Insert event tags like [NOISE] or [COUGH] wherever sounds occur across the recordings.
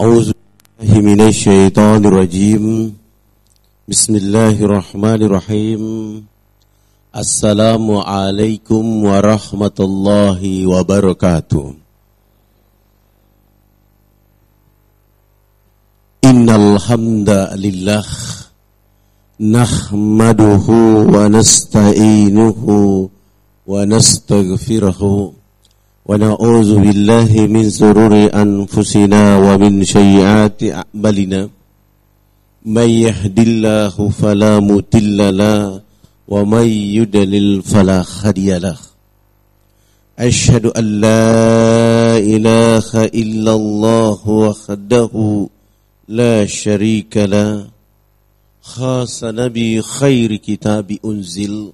أعوذ بالله من الشيطان الرجيم. بسم الله الرحمن الرحيم. السلام عليكم ورحمة الله وبركاته. إن الحمد لله نحمده ونستعينه ونستغفره ونعوذ بالله من سرور أنفسنا ومن سيئات أعمالنا. من يهد الله فلا مضل له ومن يضلل فلا هادي له. أشهد أن لا إله إلا الله وحده لا شريك له. خاص نبي خير كتاب أنزل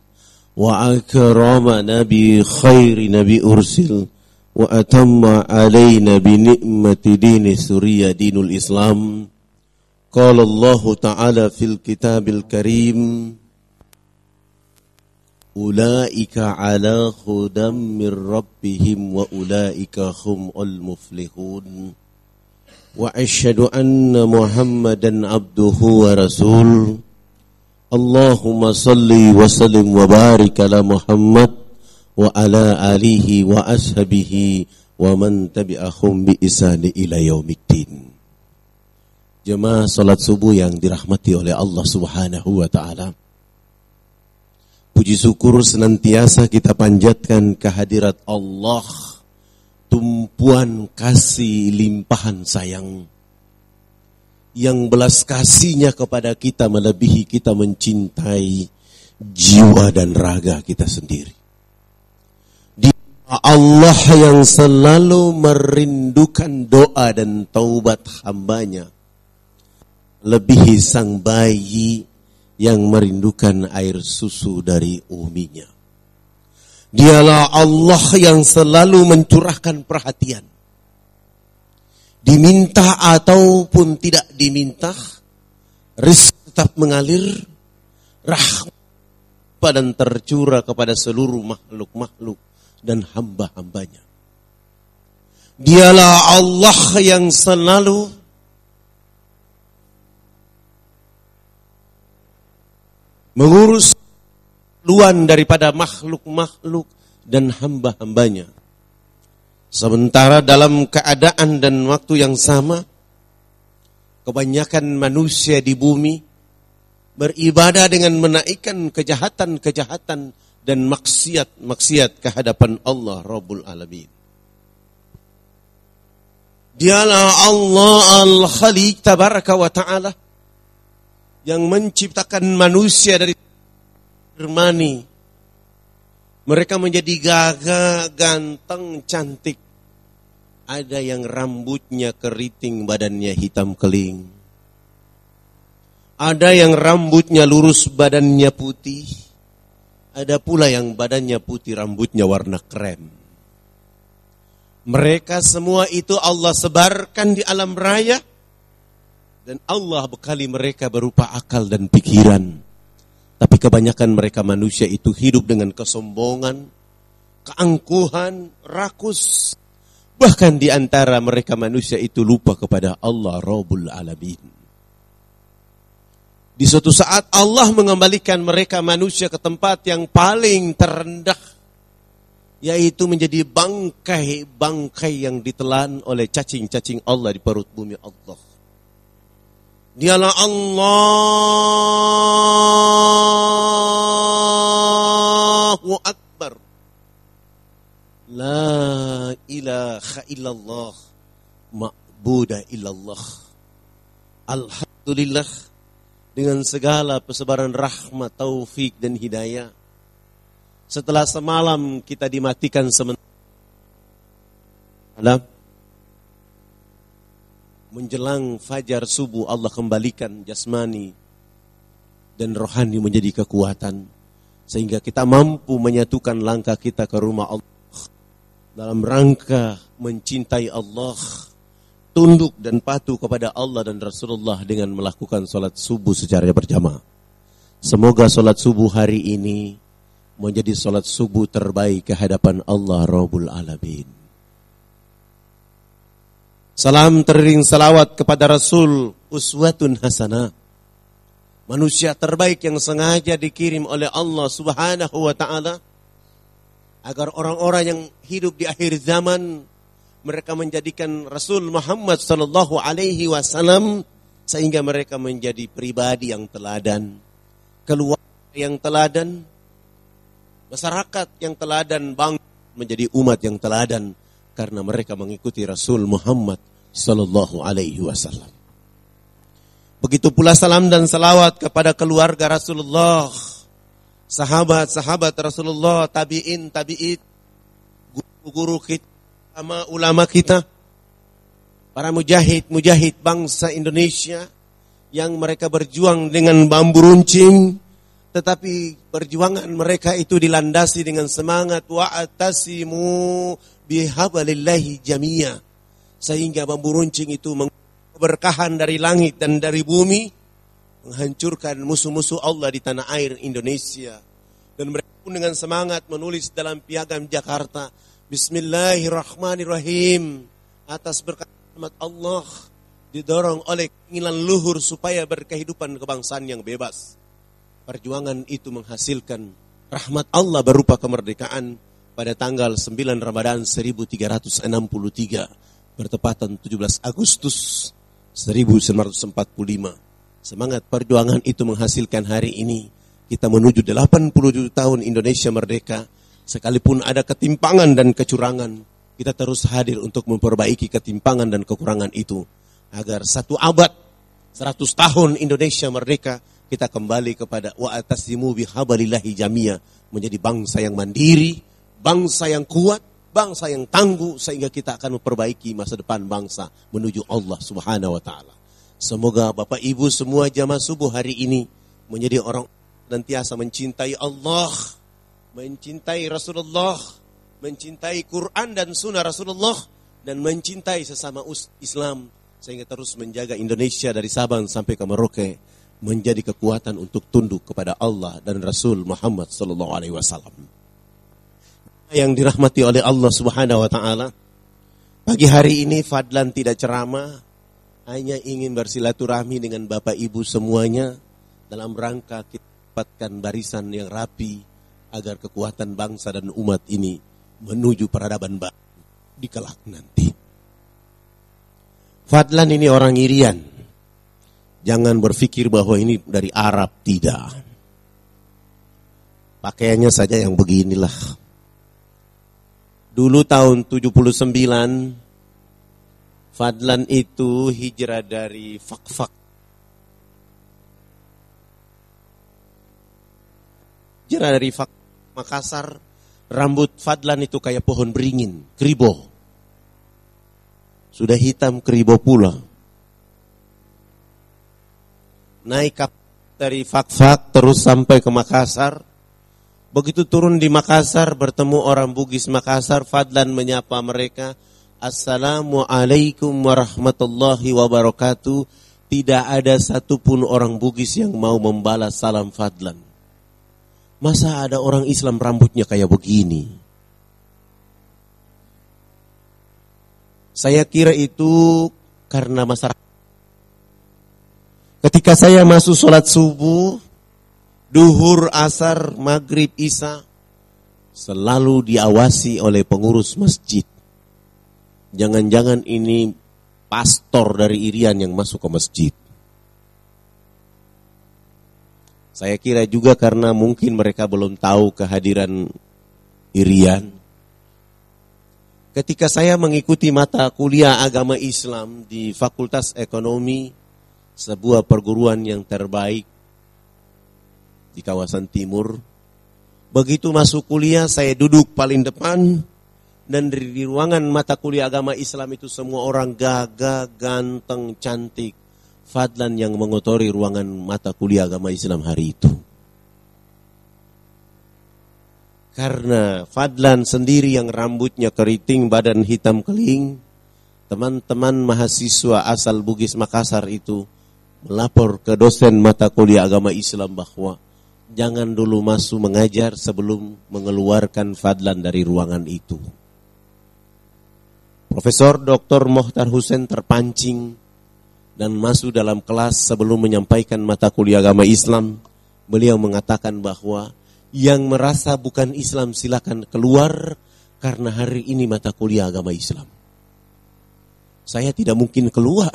وأكرمنا بخير نبي أرسل. وأتم علينا بنعمة دين سوريا دين الإسلام. قال الله تعالى في الكتاب الكريم أولئك على هدى من ربهم وأولئك هم المفلحون. وأشهد أن محمدا عبده ورسوله. اللهم صل وسلم وبارك على محمد وعلى آله وأصحابه ومن تبعهم بإحسان إلى يوم الدين Jemaah salat subuh yang dirahmati oleh Allah Subhanahu wa taala. Puji syukur senantiasa kita panjatkan kehadirat Allah, tumpuan kasih limpahan sayang yang belas kasihnya kepada kita melebihi kita mencintai jiwa dan raga kita sendiri. Allah yang selalu merindukan doa dan taubat hambanya. Lebihi sang bayi yang merindukan air susu dari uminya. Dialah Allah yang selalu mencurahkan perhatian. Diminta ataupun tidak diminta, rizki tetap mengalir, rahmat dan tercurah kepada seluruh makhluk-makhluk dan hamba-hambanya. Dialah Allah yang selalu mengurus luan daripada makhluk-makhluk dan hamba-hambanya. Sementara dalam keadaan dan waktu yang sama, kebanyakan manusia di bumi beribadah dengan menaikkan kejahatan-kejahatan dan maksiat-maksiat kehadapan Allah Rabbul Alamin. Dialah Allah Al-Khaliq Tabaraka wa Ta'ala yang menciptakan manusia dari firmani. Mereka menjadi gagah, ganteng, cantik. Ada yang rambutnya keriting, badannya hitam keling. Ada yang rambutnya lurus, badannya putih. Ada pula yang badannya putih, rambutnya warna krem. Mereka semua itu Allah sebarkan di alam raya. Dan Allah bekali mereka berupa akal dan pikiran. Tapi kebanyakan mereka manusia itu hidup dengan kesombongan, keangkuhan, rakus. Bahkan di antara mereka manusia itu lupa kepada Allah Rabbul Alamin. Di suatu saat Allah mengembalikan mereka manusia ke tempat yang paling terendah. Yaitu menjadi bangkai-bangkai yang ditelan oleh cacing-cacing Allah di perut bumi Allah. Dialah Allahu Akbar. La ilaha illallah ma'budah illallah. Alhamdulillah dengan segala persebaran rahmat, taufik dan hidayah. Setelah semalam kita dimatikan sementara menjelang fajar subuh Allah kembalikan jasmani dan rohani menjadi kekuatan sehingga kita mampu menyatukan langkah kita ke rumah Allah dalam rangka mencintai Allah tunduk dan patuh kepada Allah dan Rasulullah dengan melakukan sholat subuh secara berjamaah. Semoga sholat subuh hari ini menjadi sholat subuh terbaik ke hadapan Allah Rabbul Alamin. Salam tering salawat kepada Rasul uswatun hasanah. Manusia terbaik yang sengaja dikirim oleh Allah Subhanahu wa taala agar orang-orang yang hidup di akhir zaman mereka menjadikan Rasul Muhammad sallallahu alaihi wasallam sehingga mereka menjadi pribadi yang teladan, keluarga yang teladan, masyarakat yang teladan, bang menjadi umat yang teladan karena mereka mengikuti Rasul Muhammad sallallahu alaihi wasallam. Begitu pula salam dan salawat kepada keluarga Rasulullah, sahabat-sahabat Rasulullah, tabi'in, tabi'id, guru-guru kita, ulama-ulama kita, para mujahid-mujahid bangsa Indonesia yang mereka berjuang dengan bambu runcing, tetapi perjuangan mereka itu dilandasi dengan semangat wa'atasimu bihabalillahi jamia. Sehingga bambu runcing itu keberkahan dari langit dan dari bumi menghancurkan musuh-musuh Allah di tanah air Indonesia. Dan mereka pun dengan semangat menulis dalam piagam Jakarta, Bismillahirrahmanirrahim. Atas berkat Allah didorong oleh keinginan luhur supaya berkehidupan kebangsaan yang bebas. Perjuangan itu menghasilkan rahmat Allah berupa kemerdekaan pada tanggal 9 Ramadan 1363 bertepatan 17 Agustus 1945. Semangat perjuangan itu menghasilkan hari ini kita menuju 87 tahun Indonesia merdeka. Sekalipun ada ketimpangan dan kecurangan, kita terus hadir untuk memperbaiki ketimpangan dan kekurangan itu. Agar satu abad, 100 tahun Indonesia merdeka, kita kembali kepada wa atasimu bihabalillahi jamia. Menjadi bangsa yang mandiri, bangsa yang kuat, bangsa yang tangguh sehingga kita akan memperbaiki masa depan bangsa menuju Allah Subhanahu wa taala. Semoga Bapak Ibu semua jamaah subuh hari ini menjadi orang dan tiasa mencintai Allah, mencintai Rasulullah, mencintai Quran dan sunnah Rasulullah dan mencintai sesama Islam sehingga terus menjaga Indonesia dari Sabang sampai ke Merauke menjadi kekuatan untuk tunduk kepada Allah dan Rasul Muhammad sallallahu alaihi wasallam yang dirahmati oleh Allah Subhanahu wa taala. Pagi hari ini Fadlan tidak ceramah, hanya ingin bersilaturahmi dengan Bapak Ibu semuanya dalam rangka kita dapatkan barisan yang rapi agar kekuatan bangsa dan umat ini menuju peradaban baru di kelak nanti. Fadlan ini orang Irian. Jangan berpikir bahwa ini dari Arab, tidak. Pakaiannya saja yang beginilah. Dulu tahun 79 Fadlan itu hijrah dari Fakfak. Hijrah dari Fak Makassar, rambut Fadlan itu kayak pohon beringin, kribo. Sudah hitam kribo pula. Naik kap dari Fakfak terus sampai ke Makassar Begitu turun di Makassar bertemu orang Bugis Makassar, Fadlan menyapa mereka, Assalamualaikum warahmatullahi wabarakatuh. Tidak ada satupun orang Bugis yang mau membalas salam Fadlan. Masa ada orang Islam rambutnya kayak begini? Saya kira itu karena masyarakat. Ketika saya masuk sholat subuh, duhur, asar, maghrib, isya selalu diawasi oleh pengurus masjid. Jangan-jangan ini pastor dari Irian yang masuk ke masjid. Saya kira juga karena mungkin mereka belum tahu kehadiran Irian. Ketika saya mengikuti mata kuliah agama Islam di Fakultas Ekonomi, sebuah perguruan yang terbaik di kawasan timur. Begitu masuk kuliah saya duduk paling depan dan di, ruangan mata kuliah agama Islam itu semua orang gagah, ganteng, cantik. Fadlan yang mengotori ruangan mata kuliah agama Islam hari itu. Karena Fadlan sendiri yang rambutnya keriting, badan hitam keling, teman-teman mahasiswa asal Bugis Makassar itu melapor ke dosen mata kuliah agama Islam bahwa jangan dulu masuk mengajar sebelum mengeluarkan fadlan dari ruangan itu. Profesor Dr. Mohtar Hussein terpancing dan masuk dalam kelas sebelum menyampaikan mata kuliah agama Islam. Beliau mengatakan bahwa yang merasa bukan Islam silakan keluar karena hari ini mata kuliah agama Islam. Saya tidak mungkin keluar.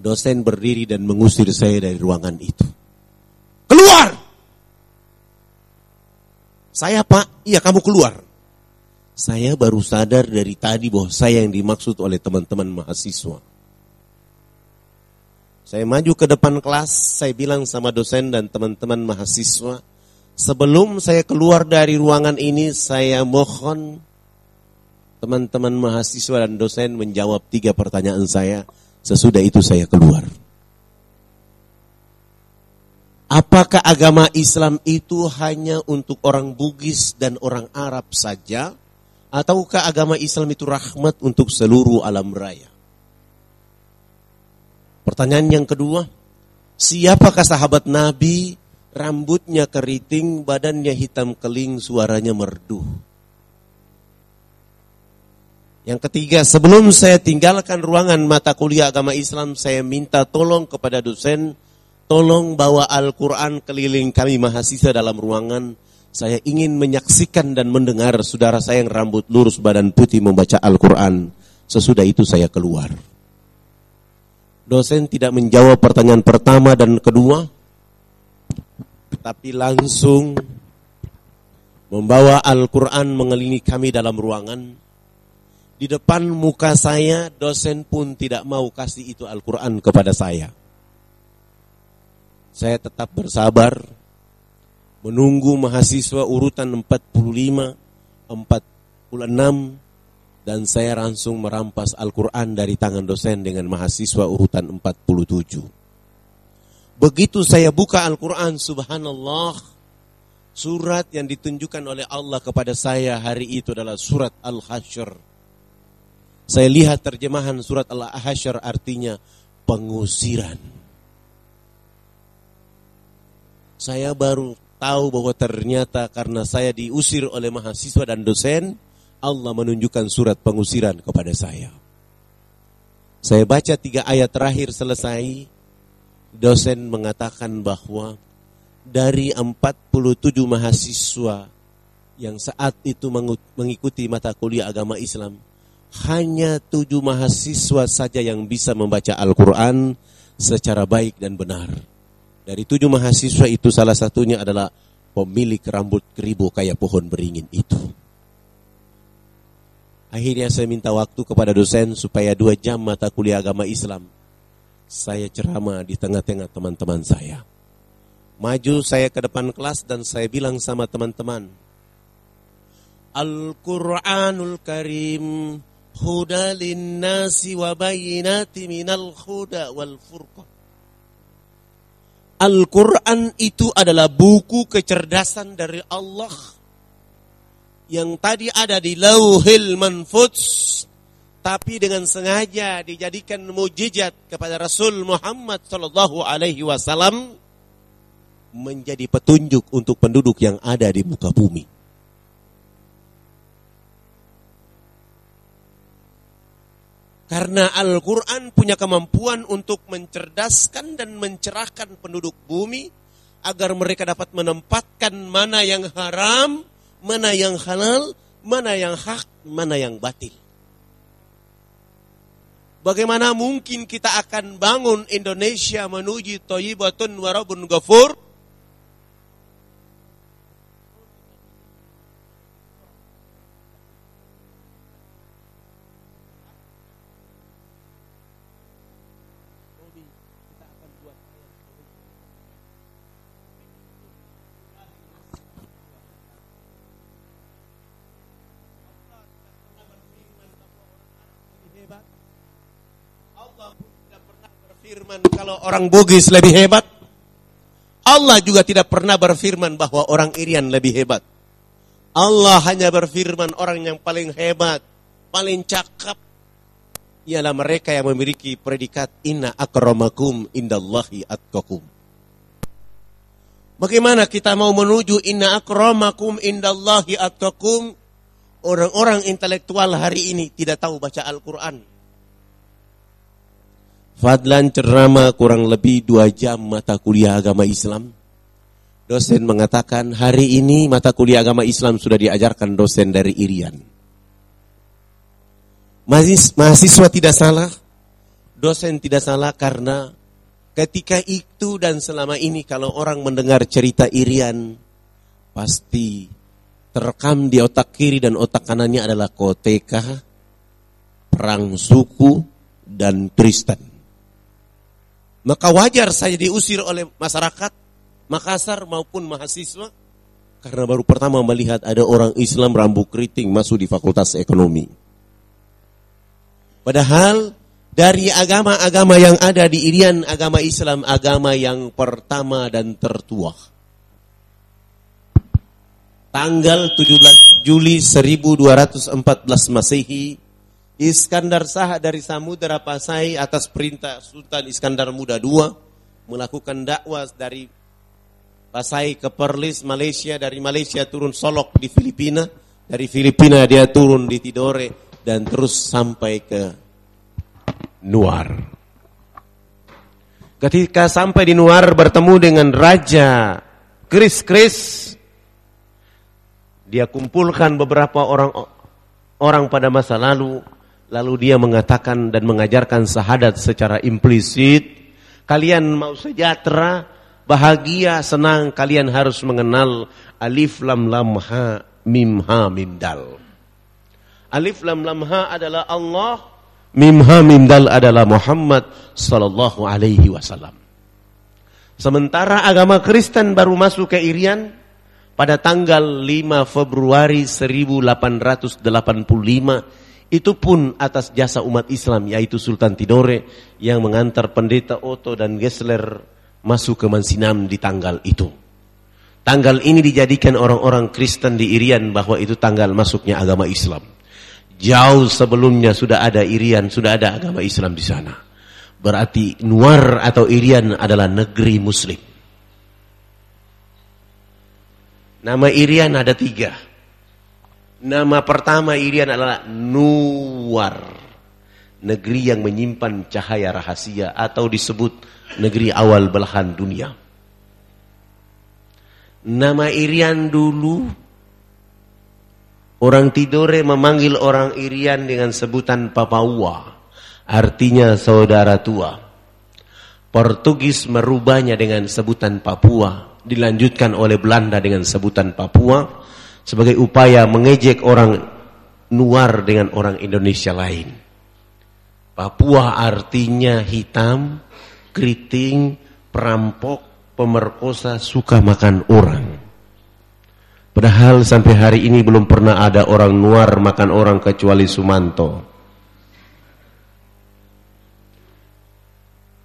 Dosen berdiri dan mengusir saya dari ruangan itu. Keluar! Saya pak, iya kamu keluar. Saya baru sadar dari tadi bahwa saya yang dimaksud oleh teman-teman mahasiswa. Saya maju ke depan kelas, saya bilang sama dosen dan teman-teman mahasiswa, sebelum saya keluar dari ruangan ini, saya mohon teman-teman mahasiswa dan dosen menjawab tiga pertanyaan saya. Sesudah itu saya keluar. Apakah agama Islam itu hanya untuk orang Bugis dan orang Arab saja? Ataukah agama Islam itu rahmat untuk seluruh alam raya? Pertanyaan yang kedua, siapakah sahabat Nabi rambutnya keriting, badannya hitam keling, suaranya merdu? Yang ketiga, sebelum saya tinggalkan ruangan mata kuliah agama Islam, saya minta tolong kepada dosen Tolong bawa Al-Quran keliling kami mahasiswa dalam ruangan. Saya ingin menyaksikan dan mendengar saudara saya yang rambut lurus badan putih membaca Al-Quran. Sesudah itu saya keluar. Dosen tidak menjawab pertanyaan pertama dan kedua. Tapi langsung membawa Al-Quran mengelilingi kami dalam ruangan. Di depan muka saya, dosen pun tidak mau kasih itu Al-Quran kepada saya. Saya tetap bersabar menunggu mahasiswa urutan 45, 46 dan saya langsung merampas Al-Quran dari tangan dosen dengan mahasiswa urutan 47. Begitu saya buka Al-Quran, subhanallah, surat yang ditunjukkan oleh Allah kepada saya hari itu adalah surat Al-Hashr. Saya lihat terjemahan surat Al-Hashr artinya pengusiran saya baru tahu bahwa ternyata karena saya diusir oleh mahasiswa dan dosen, Allah menunjukkan surat pengusiran kepada saya. Saya baca tiga ayat terakhir selesai, dosen mengatakan bahwa dari 47 mahasiswa yang saat itu mengikuti mata kuliah agama Islam, hanya tujuh mahasiswa saja yang bisa membaca Al-Quran secara baik dan benar. Dari tujuh mahasiswa itu salah satunya adalah pemilik rambut keribu kayak pohon beringin itu. Akhirnya saya minta waktu kepada dosen supaya dua jam mata kuliah agama Islam. Saya ceramah di tengah-tengah teman-teman saya. Maju saya ke depan kelas dan saya bilang sama teman-teman. Al-Quranul Karim huda linnasi wa bayinati minal huda wal furqah. Al-Quran itu adalah buku kecerdasan dari Allah yang tadi ada di lauhil manfuts tapi dengan sengaja dijadikan mujizat kepada Rasul Muhammad sallallahu alaihi wasallam menjadi petunjuk untuk penduduk yang ada di muka bumi. Karena Al-Quran punya kemampuan untuk mencerdaskan dan mencerahkan penduduk bumi agar mereka dapat menempatkan mana yang haram, mana yang halal, mana yang hak, mana yang batil. Bagaimana mungkin kita akan bangun Indonesia menuju Toyibatun Warabun Ghafur berfirman kalau orang Bugis lebih hebat. Allah juga tidak pernah berfirman bahwa orang Irian lebih hebat. Allah hanya berfirman orang yang paling hebat, paling cakap ialah mereka yang memiliki predikat inna akramakum indallahi atqakum. Bagaimana kita mau menuju inna akramakum indallahi atqakum orang-orang intelektual hari ini tidak tahu baca Al-Quran. Fadlan ceramah kurang lebih dua jam mata kuliah agama Islam. Dosen mengatakan hari ini mata kuliah agama Islam sudah diajarkan dosen dari Irian. Mahasiswa tidak salah, dosen tidak salah karena ketika itu dan selama ini kalau orang mendengar cerita Irian pasti terekam di otak kiri dan otak kanannya adalah koteka, perang suku, dan Kristen. Maka wajar saya diusir oleh masyarakat Makassar maupun mahasiswa karena baru pertama melihat ada orang Islam rambut keriting masuk di fakultas ekonomi. Padahal dari agama-agama yang ada di Irian, agama Islam agama yang pertama dan tertua tanggal 17 Juli 1214 Masehi, Iskandar Sah dari Samudera Pasai atas perintah Sultan Iskandar Muda II melakukan dakwah dari Pasai ke Perlis, Malaysia, dari Malaysia turun Solok di Filipina, dari Filipina dia turun di Tidore dan terus sampai ke Nuar. Ketika sampai di Nuar bertemu dengan Raja Kris Kris dia kumpulkan beberapa orang orang pada masa lalu, lalu dia mengatakan dan mengajarkan sahadat secara implisit, kalian mau sejahtera, bahagia, senang, kalian harus mengenal alif lam lam ha mim ha mim dal. Alif lam lam ha adalah Allah, mim ha mim dal adalah Muhammad sallallahu alaihi wasallam. Sementara agama Kristen baru masuk ke Irian, pada tanggal 5 Februari 1885 itu pun atas jasa umat Islam yaitu Sultan Tidore yang mengantar pendeta Otto dan Gessler masuk ke Mansinam di tanggal itu. Tanggal ini dijadikan orang-orang Kristen di Irian bahwa itu tanggal masuknya agama Islam. Jauh sebelumnya sudah ada Irian, sudah ada agama Islam di sana. Berarti Nuar atau Irian adalah negeri Muslim. Nama Irian ada tiga. Nama pertama Irian adalah Nuwar. Negeri yang menyimpan cahaya rahasia atau disebut negeri awal belahan dunia. Nama Irian dulu orang Tidore memanggil orang Irian dengan sebutan Papua. Artinya saudara tua. Portugis merubahnya dengan sebutan Papua dilanjutkan oleh Belanda dengan sebutan Papua sebagai upaya mengejek orang luar dengan orang Indonesia lain. Papua artinya hitam, keriting, perampok, pemerkosa, suka makan orang. Padahal sampai hari ini belum pernah ada orang luar makan orang kecuali Sumanto.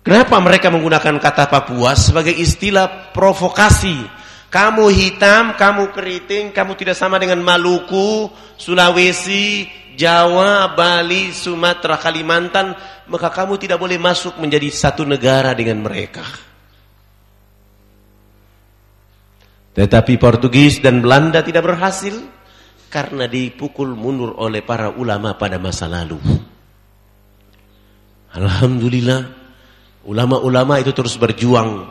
Kenapa mereka menggunakan kata Papua sebagai istilah provokasi? Kamu hitam, kamu keriting, kamu tidak sama dengan Maluku, Sulawesi, Jawa, Bali, Sumatera, Kalimantan, maka kamu tidak boleh masuk menjadi satu negara dengan mereka. Tetapi Portugis dan Belanda tidak berhasil karena dipukul mundur oleh para ulama pada masa lalu. Alhamdulillah Ulama-ulama itu terus berjuang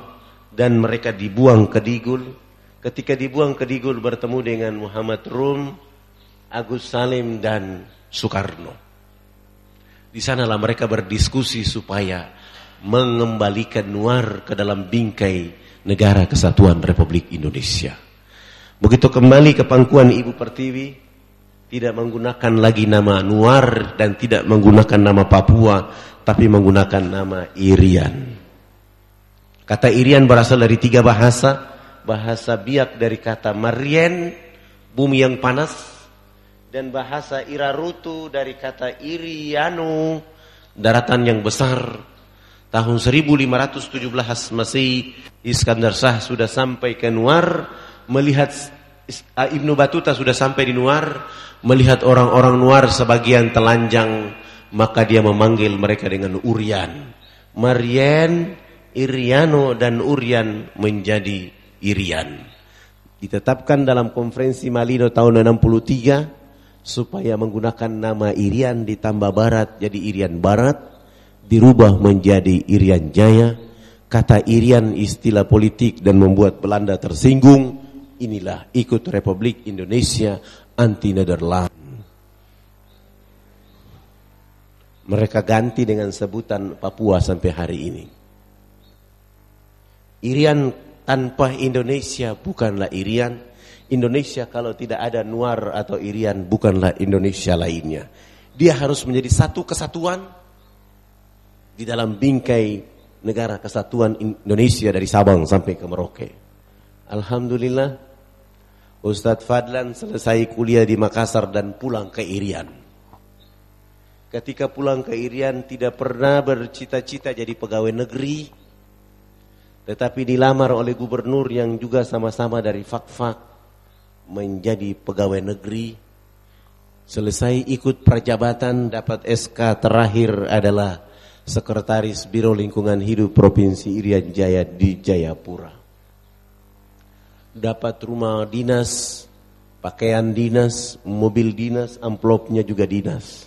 dan mereka dibuang ke Digul. Ketika dibuang ke Digul bertemu dengan Muhammad Rum, Agus Salim dan Soekarno. Di sanalah mereka berdiskusi supaya mengembalikan Nuar ke dalam bingkai negara kesatuan Republik Indonesia. Begitu kembali ke pangkuan Ibu Pertiwi, tidak menggunakan lagi nama Nuar dan tidak menggunakan nama Papua, tapi menggunakan nama Irian. Kata Irian berasal dari tiga bahasa. Bahasa Biak dari kata Marien, bumi yang panas. Dan bahasa Irarutu dari kata Irianu, daratan yang besar. Tahun 1517 Masih Iskandar Shah sudah sampai ke Nuar, melihat Ibnu Batuta sudah sampai di Nuar, melihat orang-orang Nuar sebagian telanjang maka dia memanggil mereka dengan Urian. Marien, Iriano dan Urian menjadi Irian. Ditetapkan dalam konferensi Malino tahun 63 supaya menggunakan nama Irian ditambah Barat jadi Irian Barat, dirubah menjadi Irian Jaya. Kata Irian istilah politik dan membuat Belanda tersinggung. Inilah ikut Republik Indonesia anti Nederland. Mereka ganti dengan sebutan Papua sampai hari ini. Irian tanpa Indonesia bukanlah Irian. Indonesia kalau tidak ada Nuar atau Irian bukanlah Indonesia lainnya. Dia harus menjadi satu kesatuan di dalam bingkai negara kesatuan Indonesia dari Sabang sampai ke Merauke. Alhamdulillah Ustadz Fadlan selesai kuliah di Makassar dan pulang ke Irian. Ketika pulang ke Irian tidak pernah bercita-cita jadi pegawai negeri, tetapi dilamar oleh gubernur yang juga sama-sama dari fak-fak menjadi pegawai negeri. Selesai ikut perjabatan dapat SK terakhir adalah Sekretaris Biro Lingkungan Hidup Provinsi Irian Jaya di Jayapura. Dapat rumah dinas, pakaian dinas, mobil dinas, amplopnya juga dinas.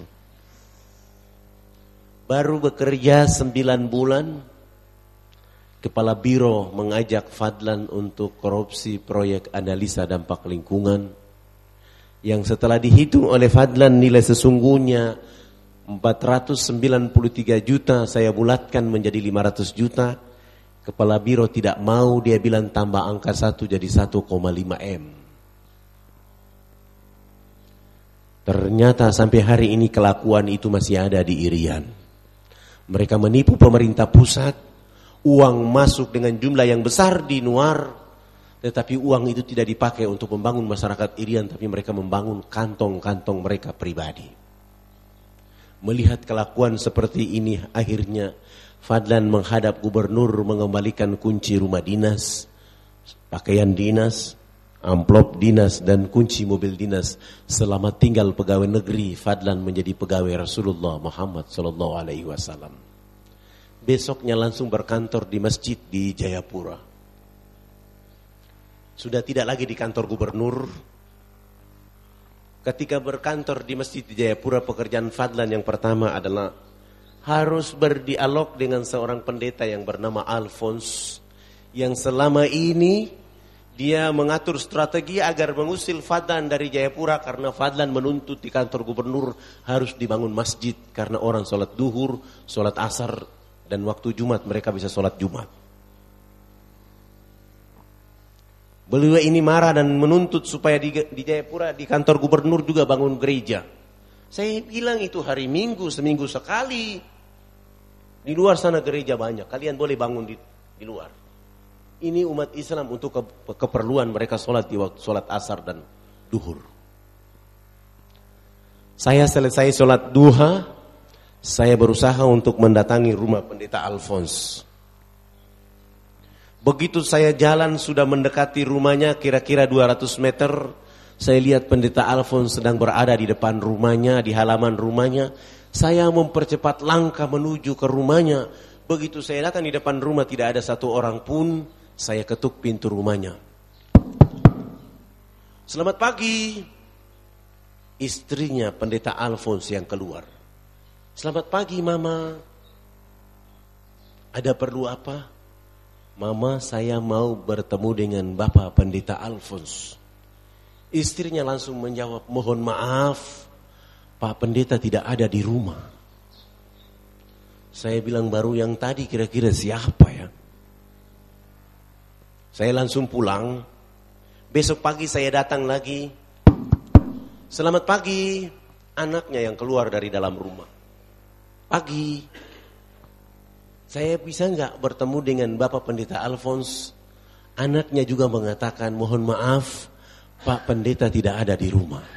Baru bekerja sembilan bulan, Kepala Biro mengajak Fadlan untuk korupsi proyek analisa dampak lingkungan. Yang setelah dihitung oleh Fadlan nilai sesungguhnya 493 juta saya bulatkan menjadi 500 juta. Kepala Biro tidak mau dia bilang tambah angka 1 jadi 1,5 M. Ternyata sampai hari ini kelakuan itu masih ada di Irian. Mereka menipu pemerintah pusat uang masuk dengan jumlah yang besar di Nuar, tetapi uang itu tidak dipakai untuk membangun masyarakat Irian, tapi mereka membangun kantong-kantong mereka pribadi. Melihat kelakuan seperti ini, akhirnya Fadlan menghadap gubernur mengembalikan kunci rumah dinas, pakaian dinas, amplop dinas dan kunci mobil dinas selama tinggal pegawai negeri Fadlan menjadi pegawai Rasulullah Muhammad sallallahu alaihi wasallam besoknya langsung berkantor di masjid di Jayapura. Sudah tidak lagi di kantor gubernur. Ketika berkantor di masjid di Jayapura, pekerjaan Fadlan yang pertama adalah harus berdialog dengan seorang pendeta yang bernama Alphonse. Yang selama ini dia mengatur strategi agar mengusil Fadlan dari Jayapura karena Fadlan menuntut di kantor gubernur harus dibangun masjid karena orang sholat duhur, sholat asar dan waktu Jumat mereka bisa sholat Jumat. Beliau ini marah dan menuntut supaya di, di Jayapura di kantor gubernur juga bangun gereja. Saya bilang itu hari Minggu seminggu sekali. Di luar sana gereja banyak. Kalian boleh bangun di, di luar. Ini umat Islam untuk ke, keperluan mereka sholat di waktu sholat asar dan duhur. Saya selesai sholat duha, saya berusaha untuk mendatangi rumah pendeta Alphonse. Begitu saya jalan sudah mendekati rumahnya kira-kira 200 meter, saya lihat pendeta Alphonse sedang berada di depan rumahnya, di halaman rumahnya. Saya mempercepat langkah menuju ke rumahnya. Begitu saya datang di depan rumah tidak ada satu orang pun, saya ketuk pintu rumahnya. Selamat pagi. Istrinya pendeta Alphonse yang keluar. Selamat pagi mama. Ada perlu apa? Mama saya mau bertemu dengan Bapak Pendeta Alphonse. Istrinya langsung menjawab, mohon maaf, Pak Pendeta tidak ada di rumah. Saya bilang baru yang tadi kira-kira siapa ya? Saya langsung pulang. Besok pagi saya datang lagi. Selamat pagi, anaknya yang keluar dari dalam rumah. Pagi, saya bisa nggak bertemu dengan Bapak Pendeta Alphonse? Anaknya juga mengatakan, mohon maaf, Pak Pendeta tidak ada di rumah.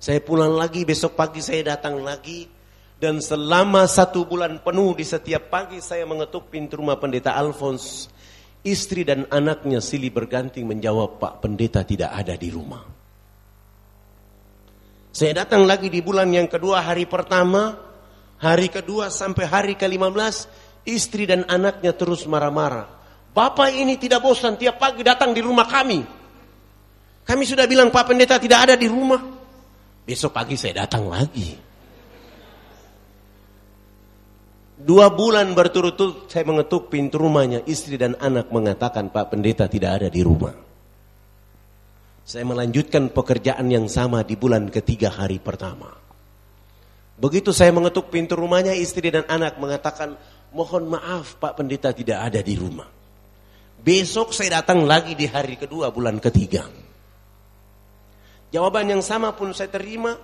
Saya pulang lagi, besok pagi saya datang lagi, dan selama satu bulan penuh di setiap pagi saya mengetuk pintu rumah Pendeta Alphonse. Istri dan anaknya silih berganti menjawab, Pak Pendeta tidak ada di rumah. Saya datang lagi di bulan yang kedua hari pertama, Hari kedua sampai hari ke-15 istri dan anaknya terus marah-marah. Bapak ini tidak bosan tiap pagi datang di rumah kami. Kami sudah bilang Pak Pendeta tidak ada di rumah. Besok pagi saya datang lagi. Dua bulan berturut-turut saya mengetuk pintu rumahnya. Istri dan anak mengatakan Pak Pendeta tidak ada di rumah. Saya melanjutkan pekerjaan yang sama di bulan ketiga hari pertama. Begitu saya mengetuk pintu rumahnya, istri dan anak mengatakan, mohon maaf Pak Pendeta tidak ada di rumah. Besok saya datang lagi di hari kedua bulan ketiga. Jawaban yang sama pun saya terima.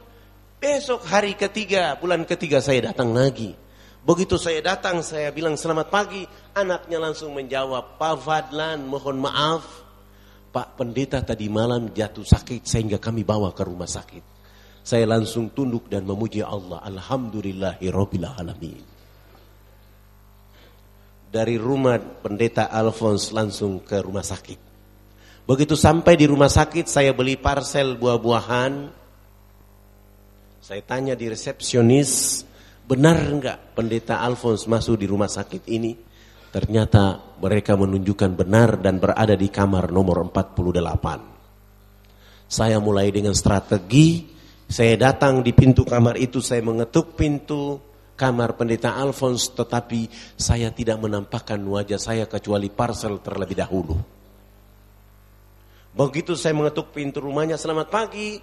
Besok hari ketiga, bulan ketiga saya datang lagi. Begitu saya datang, saya bilang selamat pagi. Anaknya langsung menjawab, Pak Fadlan mohon maaf. Pak pendeta tadi malam jatuh sakit sehingga kami bawa ke rumah sakit. Saya langsung tunduk dan memuji Allah. Alhamdulillahi alamin. Dari rumah pendeta Alphonse langsung ke rumah sakit. Begitu sampai di rumah sakit saya beli parcel buah-buahan. Saya tanya di resepsionis, benar enggak pendeta Alphonse masuk di rumah sakit ini? Ternyata mereka menunjukkan benar dan berada di kamar nomor 48. Saya mulai dengan strategi, saya datang di pintu kamar itu, saya mengetuk pintu kamar pendeta Alphonse, tetapi saya tidak menampakkan wajah saya kecuali parcel terlebih dahulu. Begitu saya mengetuk pintu rumahnya, selamat pagi.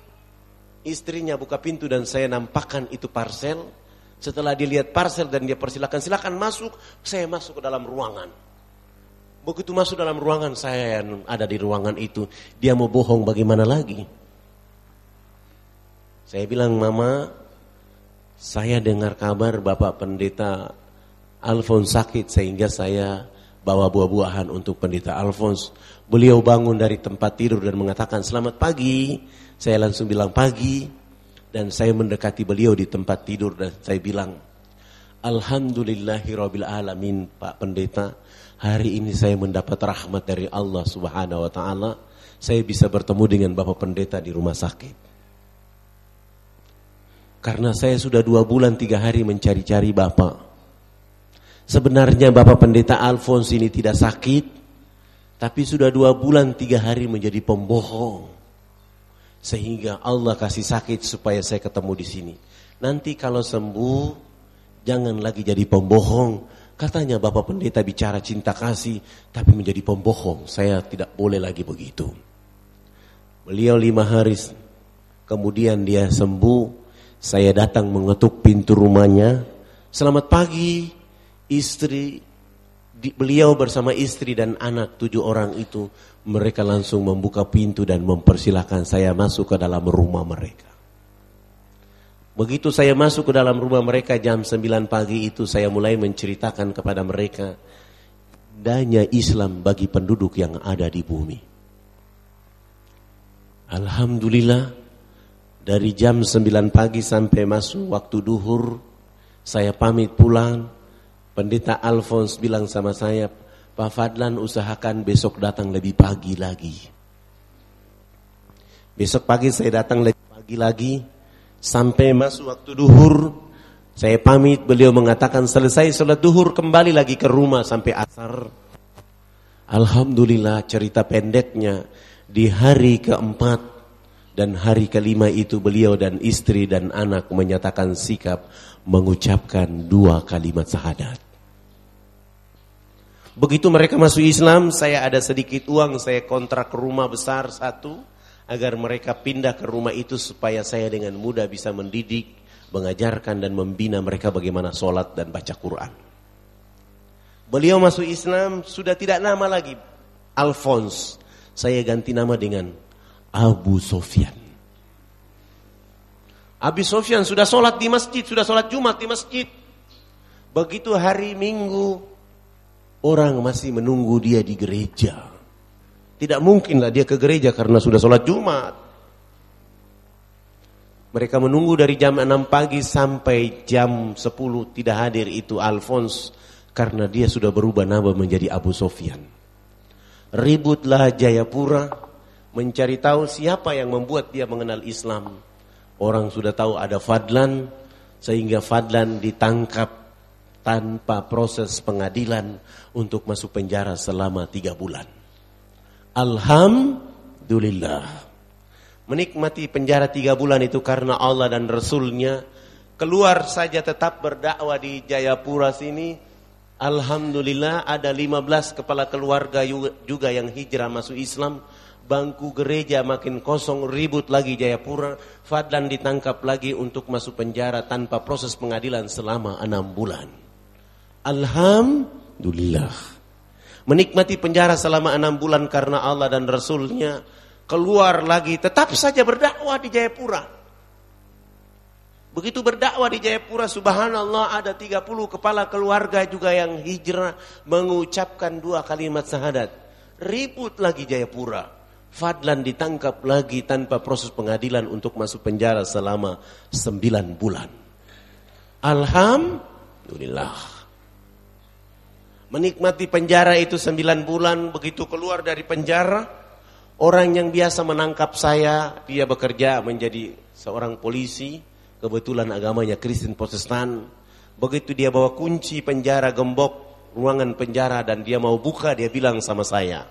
Istrinya buka pintu dan saya nampakkan itu parcel. Setelah dilihat parcel dan dia persilakan, silakan masuk. Saya masuk ke dalam ruangan. Begitu masuk dalam ruangan, saya yang ada di ruangan itu. Dia mau bohong bagaimana lagi? Saya bilang, Mama, saya dengar kabar Bapak Pendeta Alfons sakit sehingga saya bawa buah-buahan untuk pendeta Alphonse. Beliau bangun dari tempat tidur dan mengatakan selamat pagi. Saya langsung bilang pagi dan saya mendekati beliau di tempat tidur dan saya bilang alamin Pak Pendeta. Hari ini saya mendapat rahmat dari Allah Subhanahu wa taala. Saya bisa bertemu dengan Bapak Pendeta di rumah sakit. Karena saya sudah dua bulan tiga hari mencari-cari Bapak. Sebenarnya Bapak Pendeta Alphonse ini tidak sakit, tapi sudah dua bulan tiga hari menjadi pembohong. Sehingga Allah kasih sakit supaya saya ketemu di sini. Nanti kalau sembuh, jangan lagi jadi pembohong. Katanya Bapak Pendeta bicara cinta kasih, tapi menjadi pembohong. Saya tidak boleh lagi begitu. Beliau lima hari kemudian dia sembuh. Saya datang mengetuk pintu rumahnya. Selamat pagi, istri di, beliau bersama istri dan anak tujuh orang itu mereka langsung membuka pintu dan mempersilahkan saya masuk ke dalam rumah mereka. Begitu saya masuk ke dalam rumah mereka jam 9 pagi itu saya mulai menceritakan kepada mereka danya Islam bagi penduduk yang ada di bumi. Alhamdulillah dari jam 9 pagi sampai masuk waktu duhur saya pamit pulang Pendeta Alphonse bilang sama saya, Pak Fadlan usahakan besok datang lebih pagi lagi. Besok pagi saya datang lebih pagi lagi, sampai masuk waktu duhur, saya pamit, beliau mengatakan selesai sholat duhur kembali lagi ke rumah sampai asar. Alhamdulillah cerita pendeknya di hari keempat dan hari kelima itu beliau dan istri dan anak menyatakan sikap mengucapkan dua kalimat syahadat. Begitu mereka masuk Islam, saya ada sedikit uang, saya kontrak rumah besar satu, agar mereka pindah ke rumah itu supaya saya dengan mudah bisa mendidik, mengajarkan dan membina mereka bagaimana sholat dan baca Quran. Beliau masuk Islam sudah tidak nama lagi Alphonse, saya ganti nama dengan Abu Sofyan. Abu Sofyan sudah sholat di masjid, sudah sholat Jumat di masjid. Begitu hari Minggu, Orang masih menunggu dia di gereja. Tidak mungkinlah dia ke gereja karena sudah sholat Jumat. Mereka menunggu dari jam 6 pagi sampai jam 10 tidak hadir itu Alphonse karena dia sudah berubah nama menjadi Abu Sofyan. Ributlah Jayapura mencari tahu siapa yang membuat dia mengenal Islam. Orang sudah tahu ada Fadlan sehingga Fadlan ditangkap tanpa proses pengadilan untuk masuk penjara selama tiga bulan. Alhamdulillah. menikmati penjara tiga bulan itu karena Allah dan Rasulnya, keluar saja tetap berdakwah di Jayapura sini, Alhamdulillah ada 15 kepala keluarga juga yang hijrah masuk Islam, bangku gereja makin kosong, ribut lagi Jayapura, Fadlan ditangkap lagi untuk masuk penjara tanpa proses pengadilan selama enam bulan. Alhamdulillah. Menikmati penjara selama enam bulan karena Allah dan Rasulnya, keluar lagi, tetap saja berdakwah di Jayapura. Begitu berdakwah di Jayapura, subhanallah ada 30 kepala keluarga juga yang hijrah mengucapkan dua kalimat syahadat. Ribut lagi Jayapura. Fadlan ditangkap lagi tanpa proses pengadilan untuk masuk penjara selama 9 bulan. Alhamdulillah. Menikmati penjara itu 9 bulan, begitu keluar dari penjara, Orang yang biasa menangkap saya, dia bekerja menjadi seorang polisi, kebetulan agamanya Kristen Protestan. Begitu dia bawa kunci penjara gembok, ruangan penjara dan dia mau buka, dia bilang sama saya,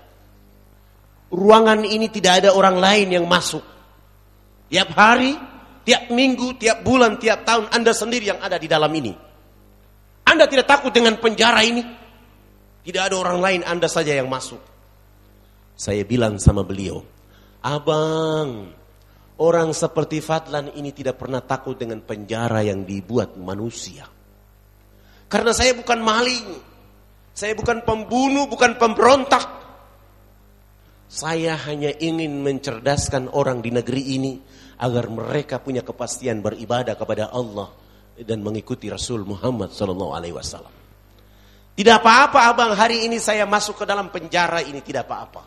ruangan ini tidak ada orang lain yang masuk. Tiap hari, tiap minggu, tiap bulan, tiap tahun, Anda sendiri yang ada di dalam ini. Anda tidak takut dengan penjara ini? Tidak ada orang lain, Anda saja yang masuk. Saya bilang sama beliau, Abang, orang seperti Fadlan ini tidak pernah takut dengan penjara yang dibuat manusia. Karena saya bukan maling, saya bukan pembunuh, bukan pemberontak. Saya hanya ingin mencerdaskan orang di negeri ini agar mereka punya kepastian beribadah kepada Allah dan mengikuti Rasul Muhammad sallallahu alaihi wasallam. Tidak apa-apa abang hari ini saya masuk ke dalam penjara ini tidak apa-apa.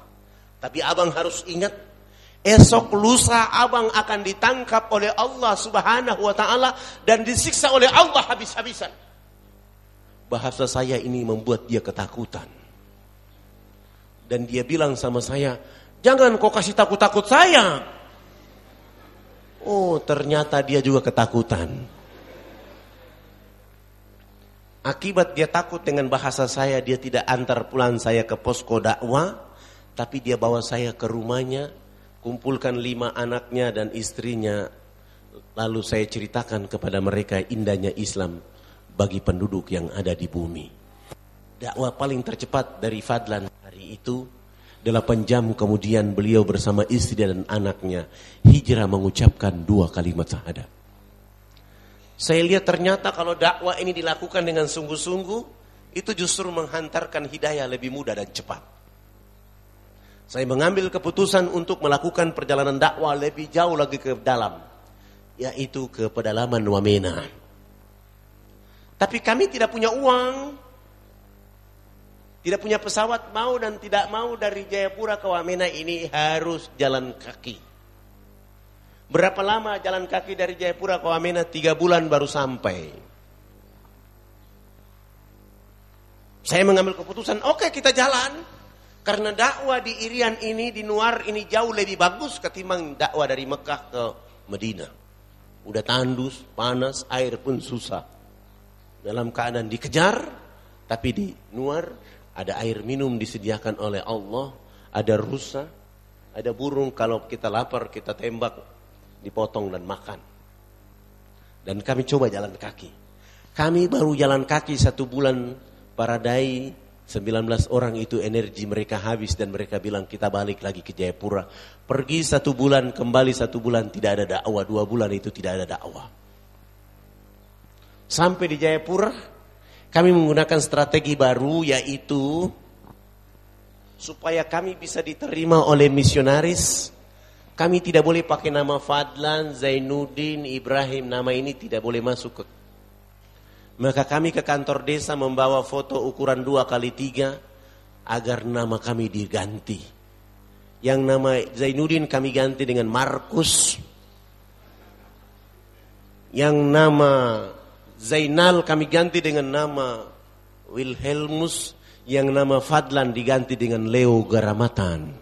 Tapi abang harus ingat, esok lusa abang akan ditangkap oleh Allah subhanahu wa ta'ala dan disiksa oleh Allah habis-habisan. Bahasa saya ini membuat dia ketakutan. Dan dia bilang sama saya, jangan kau kasih takut-takut saya. Oh ternyata dia juga ketakutan. Akibat dia takut dengan bahasa saya, dia tidak antar pulang saya ke posko dakwah. Tapi dia bawa saya ke rumahnya, kumpulkan lima anaknya dan istrinya. Lalu saya ceritakan kepada mereka indahnya Islam bagi penduduk yang ada di bumi. Dakwah paling tercepat dari Fadlan hari itu, delapan jam kemudian beliau bersama istri dan anaknya hijrah mengucapkan dua kalimat syahadat. Saya lihat ternyata kalau dakwah ini dilakukan dengan sungguh-sungguh, itu justru menghantarkan hidayah lebih mudah dan cepat. Saya mengambil keputusan untuk melakukan perjalanan dakwah lebih jauh lagi ke dalam. Yaitu ke pedalaman Wamena. Tapi kami tidak punya uang. Tidak punya pesawat mau dan tidak mau dari Jayapura ke Wamena ini harus jalan kaki. Berapa lama jalan kaki dari Jayapura ke Wamena? Tiga bulan baru sampai. Saya mengambil keputusan, oke okay, kita jalan. Karena dakwah di Irian ini, di Nuar ini jauh lebih bagus ketimbang dakwah dari Mekah ke Medina. Udah tandus, panas, air pun susah. Dalam keadaan dikejar, tapi di Nuar ada air minum disediakan oleh Allah, ada rusa, ada burung kalau kita lapar kita tembak, dipotong dan makan. Dan kami coba jalan kaki. Kami baru jalan kaki satu bulan para dai 19 orang itu energi mereka habis dan mereka bilang kita balik lagi ke Jayapura. Pergi satu bulan, kembali satu bulan, tidak ada dakwah. Dua bulan itu tidak ada dakwah. Sampai di Jayapura, kami menggunakan strategi baru yaitu supaya kami bisa diterima oleh misionaris. Kami tidak boleh pakai nama Fadlan, Zainuddin, Ibrahim. Nama ini tidak boleh masuk ke maka kami ke kantor desa membawa foto ukuran dua kali tiga agar nama kami diganti. Yang nama Zainuddin kami ganti dengan Markus. Yang nama Zainal kami ganti dengan nama Wilhelmus. Yang nama Fadlan diganti dengan Leo Garamatan.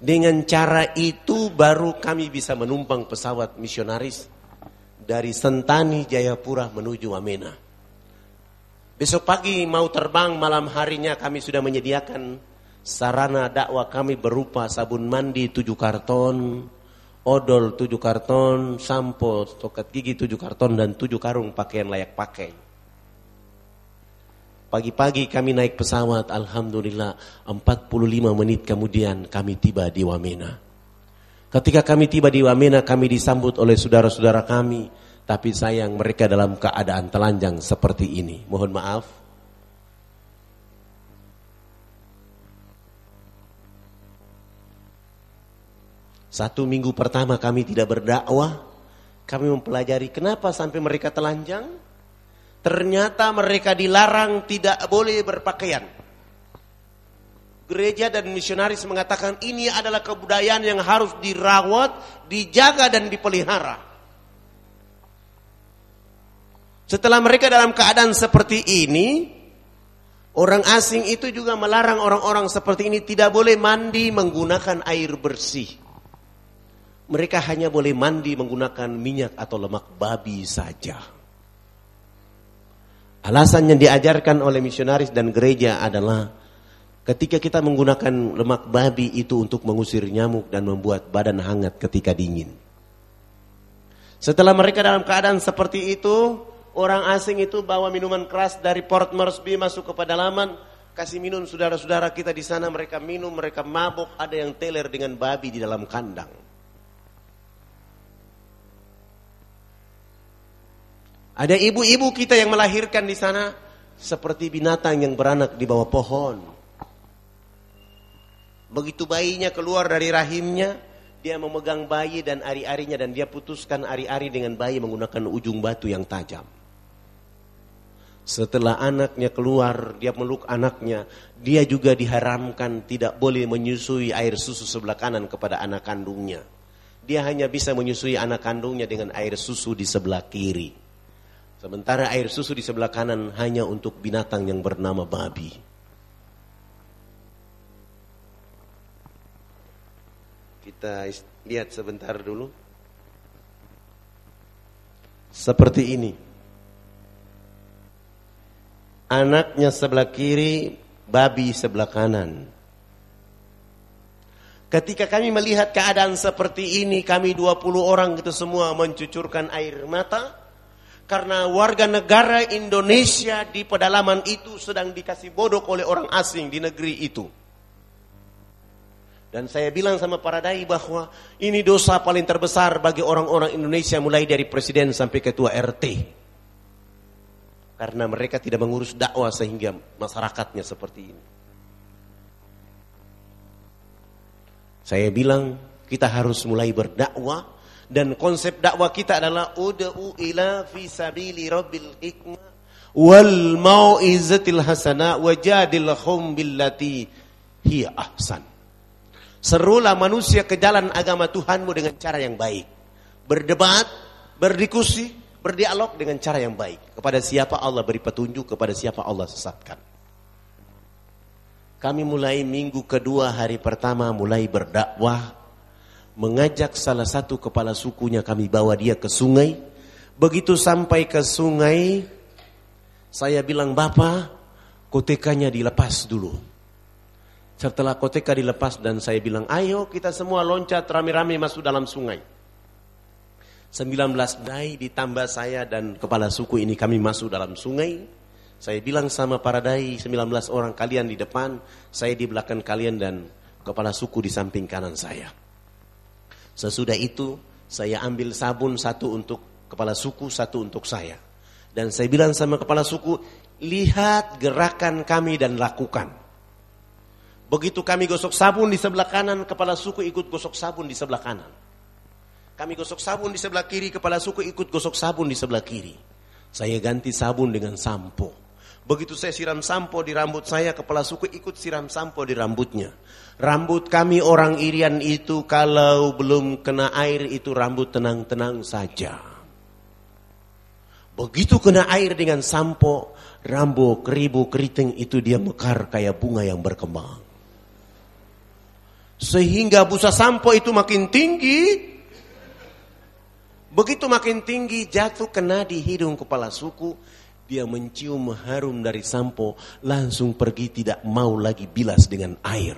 Dengan cara itu baru kami bisa menumpang pesawat misionaris dari Sentani Jayapura menuju Wamena. Besok pagi mau terbang malam harinya kami sudah menyediakan Sarana dakwah kami berupa sabun mandi tujuh karton, odol tujuh karton, sampo, tokat gigi tujuh karton, dan tujuh karung pakaian layak pakai. Pagi-pagi kami naik pesawat, Alhamdulillah 45 menit kemudian kami tiba di Wamena. Ketika kami tiba di Wamena, kami disambut oleh saudara-saudara kami, tapi sayang mereka dalam keadaan telanjang seperti ini. Mohon maaf, Satu minggu pertama kami tidak berdakwah, kami mempelajari kenapa sampai mereka telanjang. Ternyata mereka dilarang tidak boleh berpakaian. Gereja dan misionaris mengatakan ini adalah kebudayaan yang harus dirawat, dijaga dan dipelihara. Setelah mereka dalam keadaan seperti ini, orang asing itu juga melarang orang-orang seperti ini tidak boleh mandi menggunakan air bersih. Mereka hanya boleh mandi menggunakan minyak atau lemak babi saja. Alasan yang diajarkan oleh misionaris dan gereja adalah ketika kita menggunakan lemak babi itu untuk mengusir nyamuk dan membuat badan hangat ketika dingin. Setelah mereka dalam keadaan seperti itu, orang asing itu bawa minuman keras dari Port Moresby masuk ke pedalaman, kasih minum saudara-saudara kita di sana, mereka minum, mereka mabuk, ada yang teler dengan babi di dalam kandang. Ada ibu-ibu kita yang melahirkan di sana seperti binatang yang beranak di bawah pohon. Begitu bayinya keluar dari rahimnya, dia memegang bayi dan ari-arinya dan dia putuskan ari-ari dengan bayi menggunakan ujung batu yang tajam. Setelah anaknya keluar, dia meluk anaknya, dia juga diharamkan tidak boleh menyusui air susu sebelah kanan kepada anak kandungnya. Dia hanya bisa menyusui anak kandungnya dengan air susu di sebelah kiri. Sementara air susu di sebelah kanan hanya untuk binatang yang bernama babi. Kita lihat sebentar dulu. Seperti ini. Anaknya sebelah kiri, babi sebelah kanan. Ketika kami melihat keadaan seperti ini, kami 20 orang itu semua mencucurkan air mata karena warga negara Indonesia di pedalaman itu sedang dikasih bodoh oleh orang asing di negeri itu. Dan saya bilang sama para dai bahwa ini dosa paling terbesar bagi orang-orang Indonesia mulai dari presiden sampai ketua RT. Karena mereka tidak mengurus dakwah sehingga masyarakatnya seperti ini. Saya bilang kita harus mulai berdakwah dan konsep dakwah kita adalah ud'u ila fi sabili rabbil hikmah wal mau'izatil hasana wajadilhum billati hiya ahsan. Serulah manusia ke jalan agama Tuhanmu dengan cara yang baik. Berdebat, berdiskusi, berdialog dengan cara yang baik. Kepada siapa Allah beri petunjuk, kepada siapa Allah sesatkan. Kami mulai minggu kedua hari pertama mulai berdakwah mengajak salah satu kepala sukunya kami bawa dia ke sungai. Begitu sampai ke sungai, saya bilang, Bapak, kotekanya dilepas dulu. Setelah koteka dilepas dan saya bilang, ayo kita semua loncat rame-rame masuk dalam sungai. 19 dai ditambah saya dan kepala suku ini kami masuk dalam sungai. Saya bilang sama para dai 19 orang kalian di depan, saya di belakang kalian dan kepala suku di samping kanan saya. Sesudah itu saya ambil sabun satu untuk kepala suku, satu untuk saya. Dan saya bilang sama kepala suku, lihat gerakan kami dan lakukan. Begitu kami gosok sabun di sebelah kanan, kepala suku ikut gosok sabun di sebelah kanan. Kami gosok sabun di sebelah kiri, kepala suku ikut gosok sabun di sebelah kiri. Saya ganti sabun dengan sampo. Begitu saya siram sampo di rambut saya, kepala suku ikut siram sampo di rambutnya. Rambut kami orang Irian itu kalau belum kena air itu rambut tenang-tenang saja. Begitu kena air dengan sampo, rambut keribu keriting itu dia mekar kayak bunga yang berkembang. Sehingga busa sampo itu makin tinggi. Begitu makin tinggi jatuh kena di hidung kepala suku dia mencium harum dari sampo, langsung pergi tidak mau lagi bilas dengan air.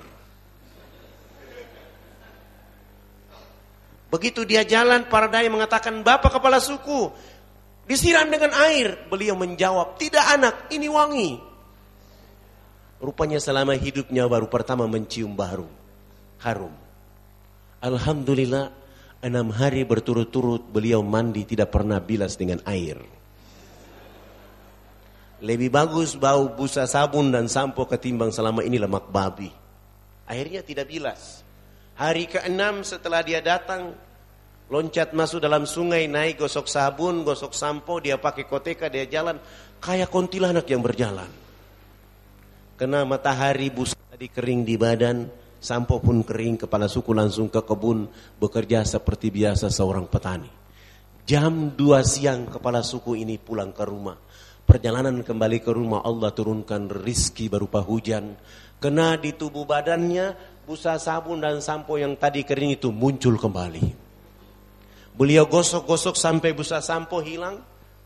Begitu dia jalan, para dai mengatakan, Bapak kepala suku, disiram dengan air. Beliau menjawab, tidak anak, ini wangi. Rupanya selama hidupnya baru pertama mencium baru, harum. Alhamdulillah, enam hari berturut-turut beliau mandi tidak pernah bilas dengan air. Lebih bagus bau busa sabun dan sampo ketimbang selama ini lemak babi. Akhirnya tidak bilas. Hari ke-6 setelah dia datang, loncat masuk dalam sungai, naik gosok sabun, gosok sampo, dia pakai koteka, dia jalan. Kayak kontilanak yang berjalan. Kena matahari busa tadi kering di badan, sampo pun kering, kepala suku langsung ke kebun, bekerja seperti biasa seorang petani. Jam 2 siang kepala suku ini pulang ke rumah perjalanan kembali ke rumah Allah turunkan rizki berupa hujan. Kena di tubuh badannya busa sabun dan sampo yang tadi kering itu muncul kembali. Beliau gosok-gosok sampai busa sampo hilang,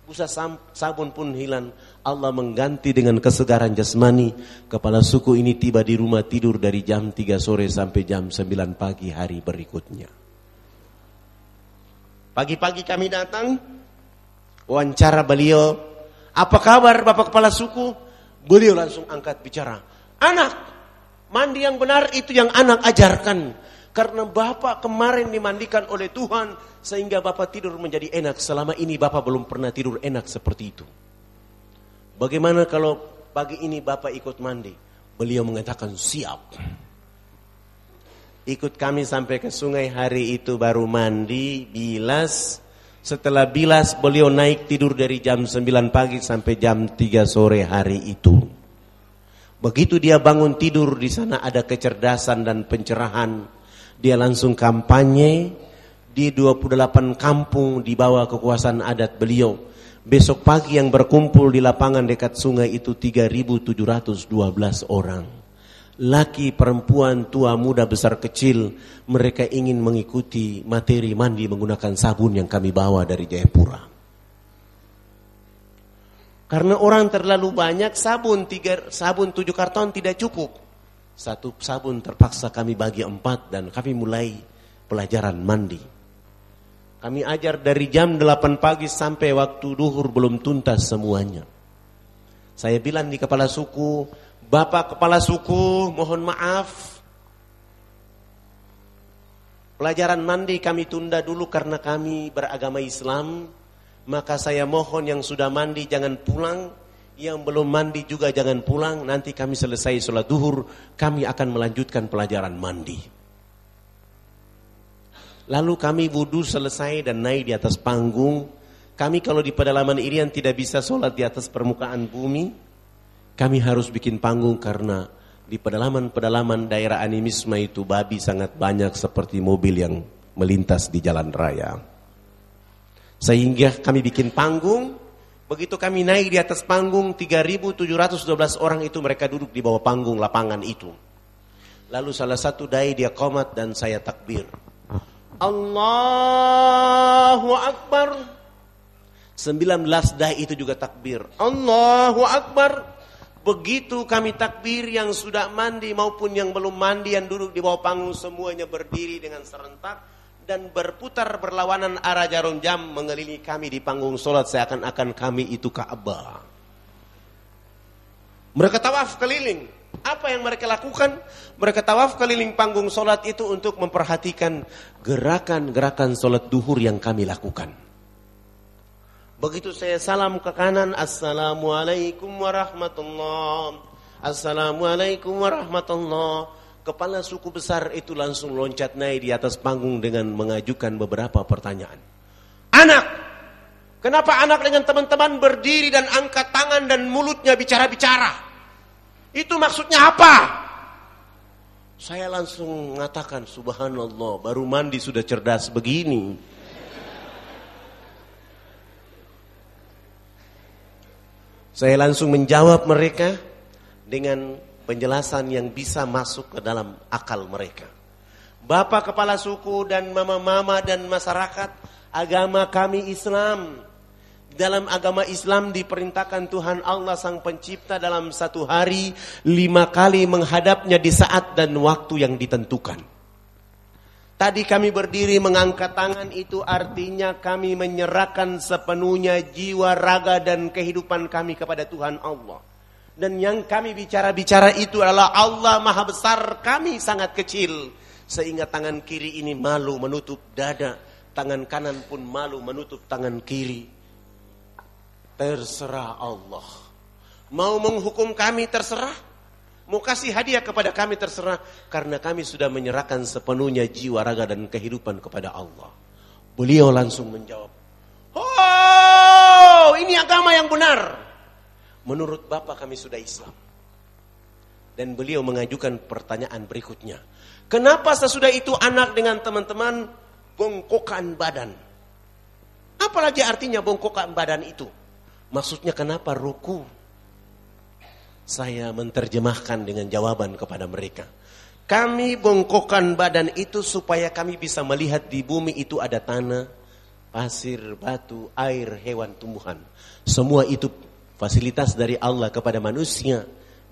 busa sabun pun hilang. Allah mengganti dengan kesegaran jasmani. Kepala suku ini tiba di rumah tidur dari jam 3 sore sampai jam 9 pagi hari berikutnya. Pagi-pagi kami datang, wawancara beliau apa kabar Bapak Kepala Suku? Beliau langsung angkat bicara. Anak, mandi yang benar itu yang anak ajarkan. Karena Bapak kemarin dimandikan oleh Tuhan sehingga Bapak tidur menjadi enak. Selama ini Bapak belum pernah tidur enak seperti itu. Bagaimana kalau pagi ini Bapak ikut mandi? Beliau mengatakan siap. Ikut kami sampai ke sungai hari itu baru mandi, bilas, setelah bilas beliau naik tidur dari jam 9 pagi sampai jam 3 sore hari itu. Begitu dia bangun tidur di sana ada kecerdasan dan pencerahan. Dia langsung kampanye di 28 kampung di bawah kekuasaan adat beliau. Besok pagi yang berkumpul di lapangan dekat sungai itu 3.712 orang laki, perempuan, tua, muda, besar, kecil, mereka ingin mengikuti materi mandi menggunakan sabun yang kami bawa dari Jayapura. Karena orang terlalu banyak, sabun tiga, sabun tujuh karton tidak cukup. Satu sabun terpaksa kami bagi empat dan kami mulai pelajaran mandi. Kami ajar dari jam 8 pagi sampai waktu duhur belum tuntas semuanya. Saya bilang di kepala suku, Bapak kepala suku, mohon maaf. Pelajaran mandi kami tunda dulu karena kami beragama Islam. Maka saya mohon yang sudah mandi jangan pulang. Yang belum mandi juga jangan pulang. Nanti kami selesai sholat duhur. Kami akan melanjutkan pelajaran mandi. Lalu kami wudhu selesai dan naik di atas panggung. Kami kalau di pedalaman Irian tidak bisa sholat di atas permukaan bumi. Kami harus bikin panggung karena di pedalaman-pedalaman daerah animisme itu babi sangat banyak seperti mobil yang melintas di jalan raya. Sehingga kami bikin panggung, begitu kami naik di atas panggung 3.712 orang itu mereka duduk di bawah panggung lapangan itu. Lalu salah satu dai dia komat dan saya takbir. Allahu Akbar. 19 dai itu juga takbir. Allahu Akbar. Begitu kami takbir yang sudah mandi maupun yang belum mandi yang duduk di bawah panggung semuanya berdiri dengan serentak dan berputar berlawanan arah jarum jam mengelilingi kami di panggung solat seakan-akan kami itu Ka'bah. Mereka tawaf keliling. Apa yang mereka lakukan? Mereka tawaf keliling panggung solat itu untuk memperhatikan gerakan-gerakan solat duhur yang kami lakukan. Begitu saya salam ke kanan, Assalamualaikum warahmatullah. Assalamualaikum warahmatullah. Kepala suku besar itu langsung loncat naik di atas panggung dengan mengajukan beberapa pertanyaan. Anak, kenapa anak dengan teman-teman berdiri dan angkat tangan dan mulutnya bicara-bicara? Itu maksudnya apa? Saya langsung mengatakan, subhanallah, baru mandi sudah cerdas begini. Saya langsung menjawab mereka dengan penjelasan yang bisa masuk ke dalam akal mereka. Bapak kepala suku dan mama-mama dan masyarakat, agama kami Islam. Dalam agama Islam diperintahkan Tuhan Allah Sang Pencipta dalam satu hari lima kali menghadapnya di saat dan waktu yang ditentukan. Tadi kami berdiri mengangkat tangan itu artinya kami menyerahkan sepenuhnya jiwa, raga dan kehidupan kami kepada Tuhan Allah. Dan yang kami bicara-bicara itu adalah Allah Maha Besar, kami sangat kecil. Sehingga tangan kiri ini malu menutup dada, tangan kanan pun malu menutup tangan kiri. Terserah Allah. Mau menghukum kami terserah. Mau kasih hadiah kepada kami terserah. Karena kami sudah menyerahkan sepenuhnya jiwa, raga dan kehidupan kepada Allah. Beliau langsung menjawab. Oh ini agama yang benar. Menurut Bapak kami sudah Islam. Dan beliau mengajukan pertanyaan berikutnya. Kenapa sesudah itu anak dengan teman-teman bongkokan badan? Apalagi artinya bongkokan badan itu? Maksudnya kenapa ruku? Saya menerjemahkan dengan jawaban kepada mereka. Kami bongkokkan badan itu supaya kami bisa melihat di bumi itu ada tanah, pasir, batu, air, hewan, tumbuhan. Semua itu fasilitas dari Allah kepada manusia.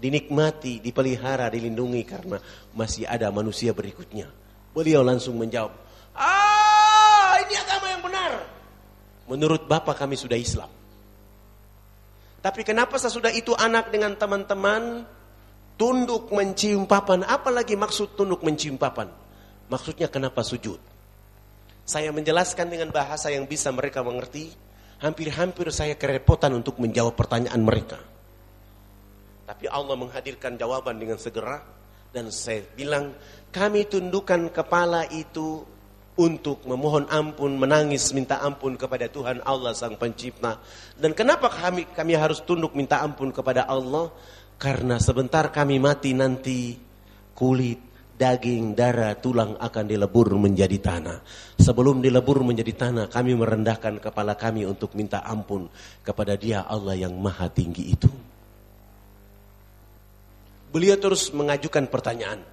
Dinikmati, dipelihara, dilindungi karena masih ada manusia berikutnya. Beliau langsung menjawab, Ah ini agama yang benar. Menurut Bapak kami sudah Islam. Tapi kenapa sesudah itu anak dengan teman-teman tunduk mencium papan? Apalagi maksud tunduk mencium papan? Maksudnya kenapa sujud? Saya menjelaskan dengan bahasa yang bisa mereka mengerti. Hampir-hampir saya kerepotan untuk menjawab pertanyaan mereka. Tapi Allah menghadirkan jawaban dengan segera. Dan saya bilang, kami tundukkan kepala itu untuk memohon ampun, menangis, minta ampun kepada Tuhan Allah Sang Pencipta. Dan kenapa kami kami harus tunduk minta ampun kepada Allah? Karena sebentar kami mati nanti kulit, daging, darah, tulang akan dilebur menjadi tanah. Sebelum dilebur menjadi tanah, kami merendahkan kepala kami untuk minta ampun kepada Dia Allah yang Maha Tinggi itu. Beliau terus mengajukan pertanyaan.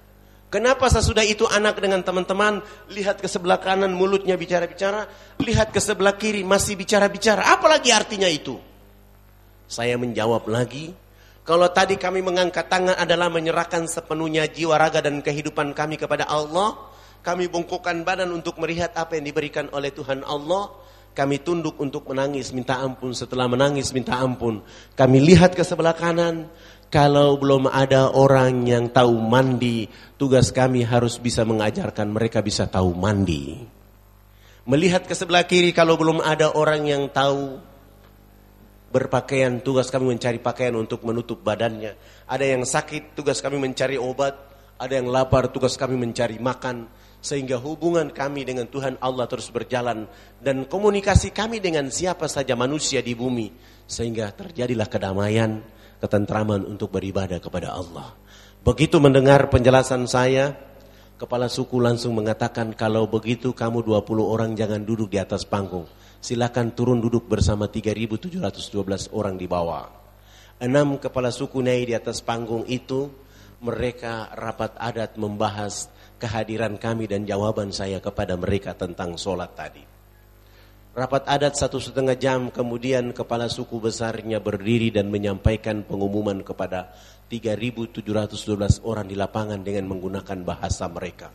Kenapa sesudah itu anak dengan teman-teman lihat ke sebelah kanan mulutnya bicara-bicara, lihat ke sebelah kiri masih bicara-bicara. Apalagi artinya itu? Saya menjawab lagi, kalau tadi kami mengangkat tangan adalah menyerahkan sepenuhnya jiwa, raga dan kehidupan kami kepada Allah, kami bongkokkan badan untuk melihat apa yang diberikan oleh Tuhan Allah, kami tunduk untuk menangis, minta ampun. Setelah menangis, minta ampun. Kami lihat ke sebelah kanan, kalau belum ada orang yang tahu mandi, tugas kami harus bisa mengajarkan mereka bisa tahu mandi. Melihat ke sebelah kiri kalau belum ada orang yang tahu berpakaian, tugas kami mencari pakaian untuk menutup badannya. Ada yang sakit, tugas kami mencari obat. Ada yang lapar, tugas kami mencari makan. Sehingga hubungan kami dengan Tuhan Allah terus berjalan. Dan komunikasi kami dengan siapa saja manusia di bumi. Sehingga terjadilah kedamaian ketentraman untuk beribadah kepada Allah. Begitu mendengar penjelasan saya, kepala suku langsung mengatakan kalau begitu kamu 20 orang jangan duduk di atas panggung. Silakan turun duduk bersama 3712 orang di bawah. Enam kepala suku naik di atas panggung itu, mereka rapat adat membahas kehadiran kami dan jawaban saya kepada mereka tentang sholat tadi. Rapat adat satu setengah jam kemudian kepala suku besarnya berdiri dan menyampaikan pengumuman kepada 3.712 orang di lapangan dengan menggunakan bahasa mereka.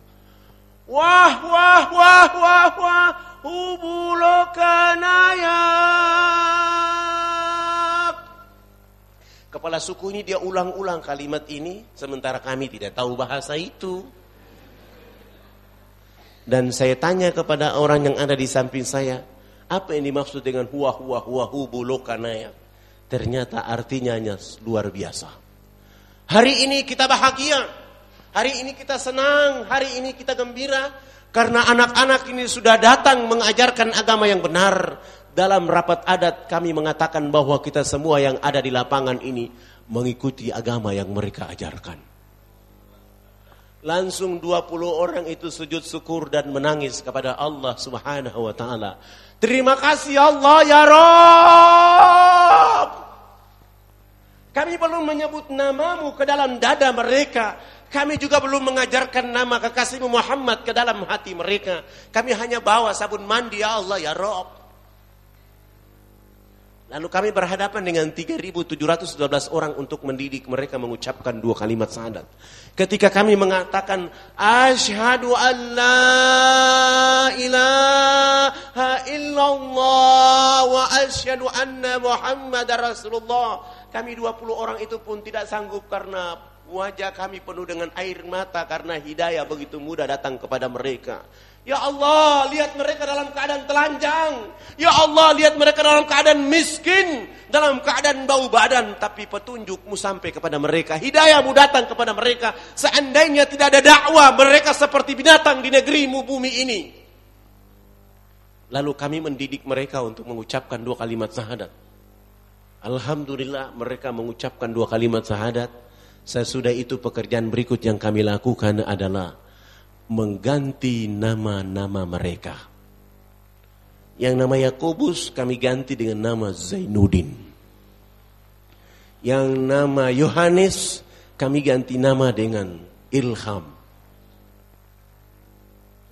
Wah, wah, wah, wah, wah, hubulokanayak. Kepala suku ini dia ulang-ulang kalimat ini, sementara kami tidak tahu bahasa itu. Dan saya tanya kepada orang yang ada di samping saya, apa yang dimaksud dengan huwa huwa huwa hubu lokanaya? Ternyata artinya luar biasa. Hari ini kita bahagia. Hari ini kita senang. Hari ini kita gembira. Karena anak-anak ini sudah datang mengajarkan agama yang benar. Dalam rapat adat kami mengatakan bahwa kita semua yang ada di lapangan ini mengikuti agama yang mereka ajarkan. Langsung 20 orang itu sujud syukur dan menangis kepada Allah Subhanahu wa taala. Terima kasih Allah ya Rob. Kami belum menyebut namamu ke dalam dada mereka. Kami juga belum mengajarkan nama kekasihmu Muhammad ke dalam hati mereka. Kami hanya bawa sabun mandi ya Allah ya Rob. Lalu kami berhadapan dengan 3.712 orang untuk mendidik mereka mengucapkan dua kalimat syahadat. Ketika kami mengatakan asyhadu an la ilaha illallah wa asyhadu anna Muhammad Rasulullah. Kami 20 orang itu pun tidak sanggup karena wajah kami penuh dengan air mata karena hidayah begitu mudah datang kepada mereka. Ya Allah, lihat mereka dalam keadaan telanjang. Ya Allah, lihat mereka dalam keadaan miskin. Dalam keadaan bau badan. Tapi petunjukmu sampai kepada mereka. Hidayahmu datang kepada mereka. Seandainya tidak ada dakwah, mereka seperti binatang di negerimu bumi ini. Lalu kami mendidik mereka untuk mengucapkan dua kalimat syahadat. Alhamdulillah mereka mengucapkan dua kalimat syahadat. Sesudah itu pekerjaan berikut yang kami lakukan adalah mengganti nama-nama mereka. Yang nama Yakobus kami ganti dengan nama Zainuddin. Yang nama Yohanes kami ganti nama dengan Ilham.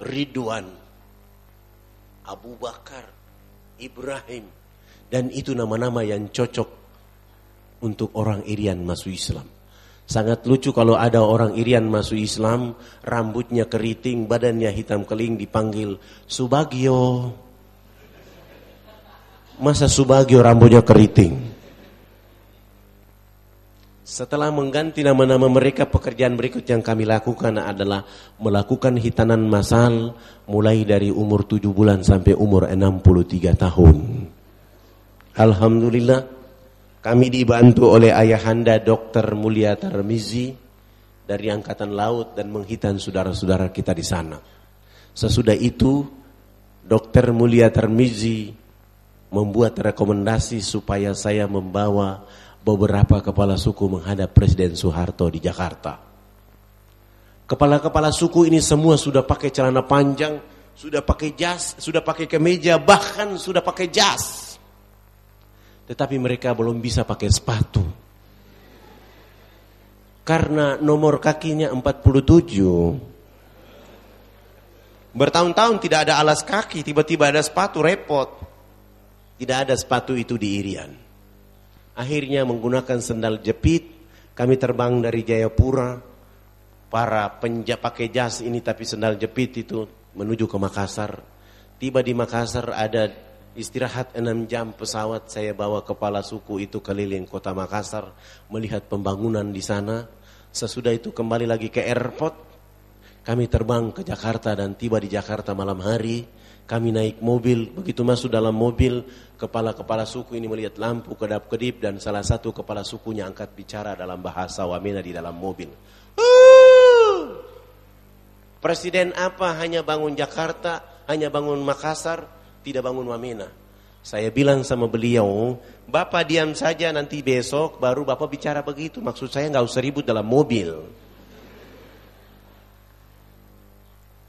Ridwan, Abu Bakar, Ibrahim. Dan itu nama-nama yang cocok untuk orang Irian masuk Islam. Sangat lucu kalau ada orang Irian masuk Islam, rambutnya keriting, badannya hitam keling dipanggil Subagio. Masa Subagio rambutnya keriting? Setelah mengganti nama-nama mereka, pekerjaan berikut yang kami lakukan adalah melakukan hitanan masal mulai dari umur 7 bulan sampai umur 63 tahun. Alhamdulillah, kami dibantu oleh ayahanda Dr. Mulia Tarmizi dari Angkatan Laut dan menghitan saudara-saudara kita di sana. Sesudah itu, Dr. Mulia Tarmizi membuat rekomendasi supaya saya membawa beberapa kepala suku menghadap Presiden Soeharto di Jakarta. Kepala-kepala suku ini semua sudah pakai celana panjang, sudah pakai jas, sudah pakai kemeja, bahkan sudah pakai jas. Tetapi mereka belum bisa pakai sepatu. Karena nomor kakinya 47. Bertahun-tahun tidak ada alas kaki, tiba-tiba ada sepatu repot. Tidak ada sepatu itu di Irian. Akhirnya menggunakan sendal jepit, kami terbang dari Jayapura. Para penjap pakai jas ini tapi sendal jepit itu menuju ke Makassar. Tiba di Makassar ada Istirahat enam jam pesawat saya bawa kepala suku itu keliling kota Makassar melihat pembangunan di sana. Sesudah itu kembali lagi ke airport. Kami terbang ke Jakarta dan tiba di Jakarta malam hari. Kami naik mobil, begitu masuk dalam mobil, kepala-kepala suku ini melihat lampu kedap-kedip dan salah satu kepala sukunya angkat bicara dalam bahasa Wamena di dalam mobil. Presiden apa hanya bangun Jakarta, hanya bangun Makassar, tidak bangun Wamena. Saya bilang sama beliau, Bapak diam saja nanti besok baru Bapak bicara begitu. Maksud saya nggak usah ribut dalam mobil.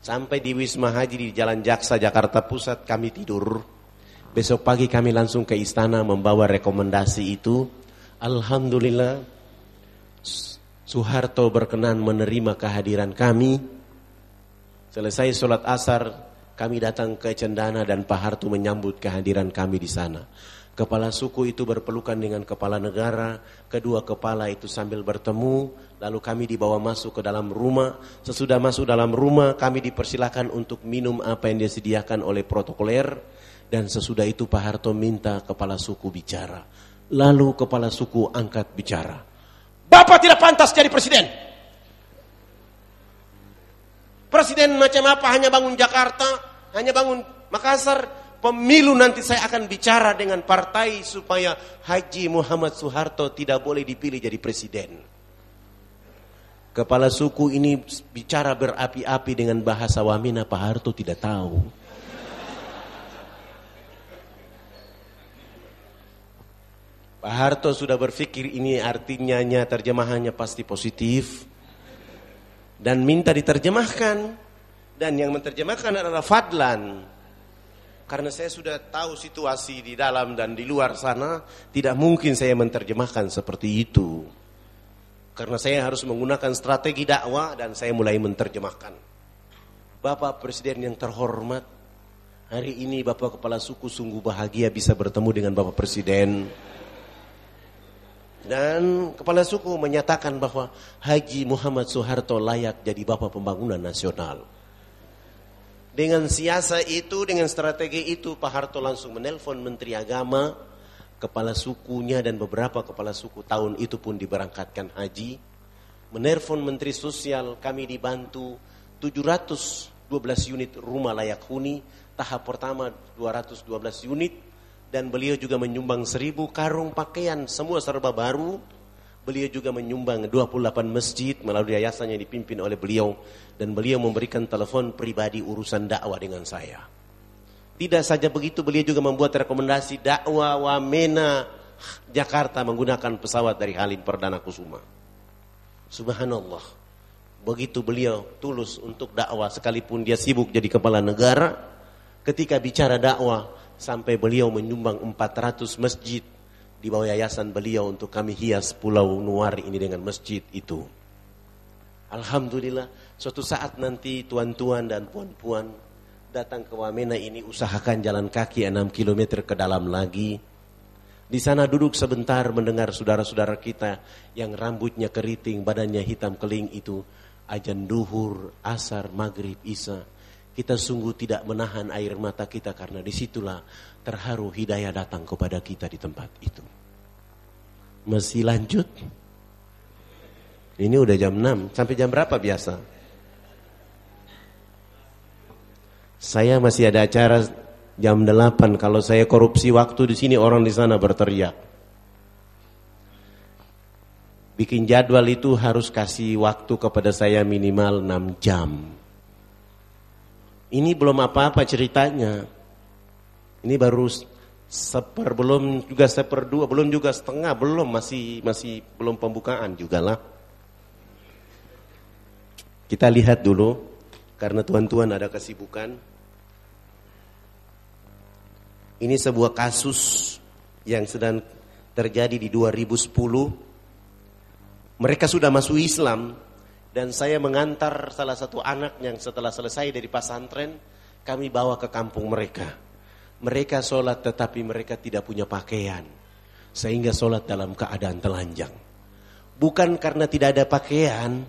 Sampai di Wisma Haji di Jalan Jaksa Jakarta Pusat kami tidur. Besok pagi kami langsung ke istana membawa rekomendasi itu. Alhamdulillah Soeharto berkenan menerima kehadiran kami. Selesai sholat asar, kami datang ke Cendana dan Pak Harto menyambut kehadiran kami di sana. Kepala suku itu berpelukan dengan kepala negara, kedua kepala itu sambil bertemu, lalu kami dibawa masuk ke dalam rumah. Sesudah masuk dalam rumah, kami dipersilakan untuk minum apa yang disediakan oleh protokoler, dan sesudah itu Pak Harto minta kepala suku bicara. Lalu kepala suku angkat bicara. Bapak tidak pantas jadi presiden. Presiden macam apa hanya bangun Jakarta, hanya bangun Makassar. Pemilu nanti saya akan bicara dengan partai supaya Haji Muhammad Soeharto tidak boleh dipilih jadi presiden. Kepala suku ini bicara berapi-api dengan bahasa Wamina, Pak Harto tidak tahu. Pak Harto sudah berpikir ini artinya terjemahannya pasti positif dan minta diterjemahkan. Dan yang menerjemahkan adalah Fadlan. Karena saya sudah tahu situasi di dalam dan di luar sana tidak mungkin saya menerjemahkan seperti itu. Karena saya harus menggunakan strategi dakwah dan saya mulai menerjemahkan. Bapak Presiden yang terhormat Hari ini Bapak Kepala Suku sungguh bahagia bisa bertemu dengan Bapak Presiden. Dan Kepala Suku menyatakan bahwa Haji Muhammad Soeharto layak jadi Bapak Pembangunan Nasional. Dengan siasa itu, dengan strategi itu, Pak Harto langsung menelpon Menteri Agama, Kepala Sukunya dan beberapa Kepala Suku tahun itu pun diberangkatkan haji. Menelpon Menteri Sosial, kami dibantu 712 unit rumah layak huni, tahap pertama 212 unit, dan beliau juga menyumbang seribu karung pakaian semua serba baru. Beliau juga menyumbang 28 masjid melalui yayasan yang dipimpin oleh beliau dan beliau memberikan telepon pribadi urusan dakwah dengan saya. Tidak saja begitu beliau juga membuat rekomendasi dakwah Wamena Jakarta menggunakan pesawat dari Halim Perdana Kusuma. Subhanallah. Begitu beliau tulus untuk dakwah sekalipun dia sibuk jadi kepala negara, ketika bicara dakwah sampai beliau menyumbang 400 masjid di bawah yayasan beliau untuk kami hias Pulau Nuar ini dengan masjid itu. Alhamdulillah, suatu saat nanti tuan-tuan dan puan-puan datang ke Wamena ini usahakan jalan kaki 6 km ke dalam lagi. Di sana duduk sebentar mendengar saudara-saudara kita yang rambutnya keriting, badannya hitam keling itu ajan duhur, asar, maghrib, isya kita sungguh tidak menahan air mata kita karena di situlah terharu hidayah datang kepada kita di tempat itu. Masih lanjut? Ini udah jam 6, sampai jam berapa biasa? Saya masih ada acara jam 8, kalau saya korupsi waktu di sini orang di sana berteriak. Bikin jadwal itu harus kasih waktu kepada saya minimal 6 jam. Ini belum apa-apa ceritanya. Ini baru seper belum juga seper dua belum juga setengah belum masih masih belum pembukaan juga lah. Kita lihat dulu karena tuan-tuan ada kesibukan. Ini sebuah kasus yang sedang terjadi di 2010. Mereka sudah masuk Islam, dan saya mengantar salah satu anak yang setelah selesai dari pesantren, kami bawa ke kampung mereka. Mereka sholat tetapi mereka tidak punya pakaian. Sehingga sholat dalam keadaan telanjang. Bukan karena tidak ada pakaian,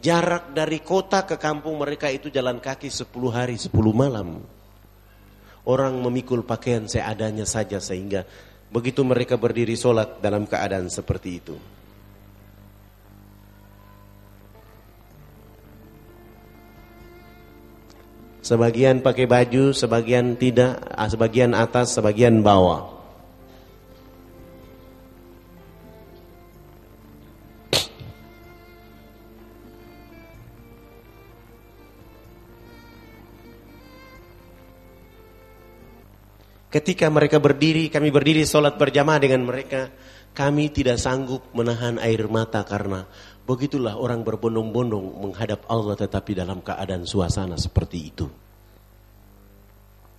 jarak dari kota ke kampung mereka itu jalan kaki 10 hari 10 malam. Orang memikul pakaian seadanya saja sehingga begitu mereka berdiri sholat dalam keadaan seperti itu. Sebagian pakai baju, sebagian tidak, ah, sebagian atas, sebagian bawah. Ketika mereka berdiri, kami berdiri sholat berjamaah dengan mereka. Kami tidak sanggup menahan air mata karena Begitulah orang berbondong-bondong menghadap Allah tetapi dalam keadaan suasana seperti itu.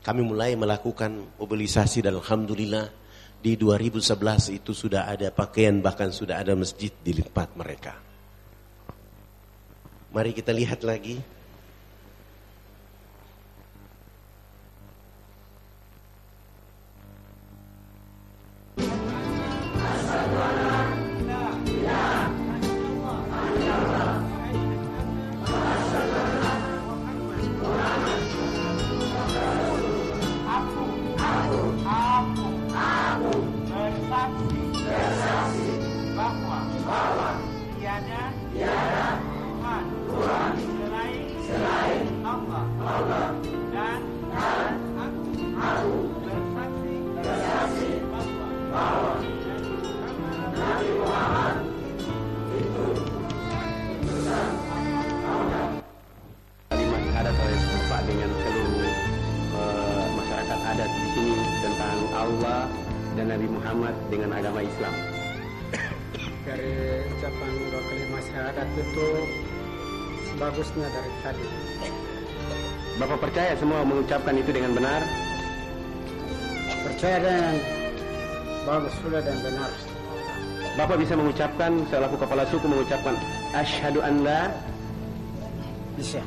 Kami mulai melakukan mobilisasi dan Alhamdulillah di 2011 itu sudah ada pakaian bahkan sudah ada masjid di tempat mereka. Mari kita lihat lagi mengucapkan itu dengan benar? Percaya dengan bagus sudah dan benar. Bapak bisa mengucapkan selaku kepala suku mengucapkan asyhadu an la bisa.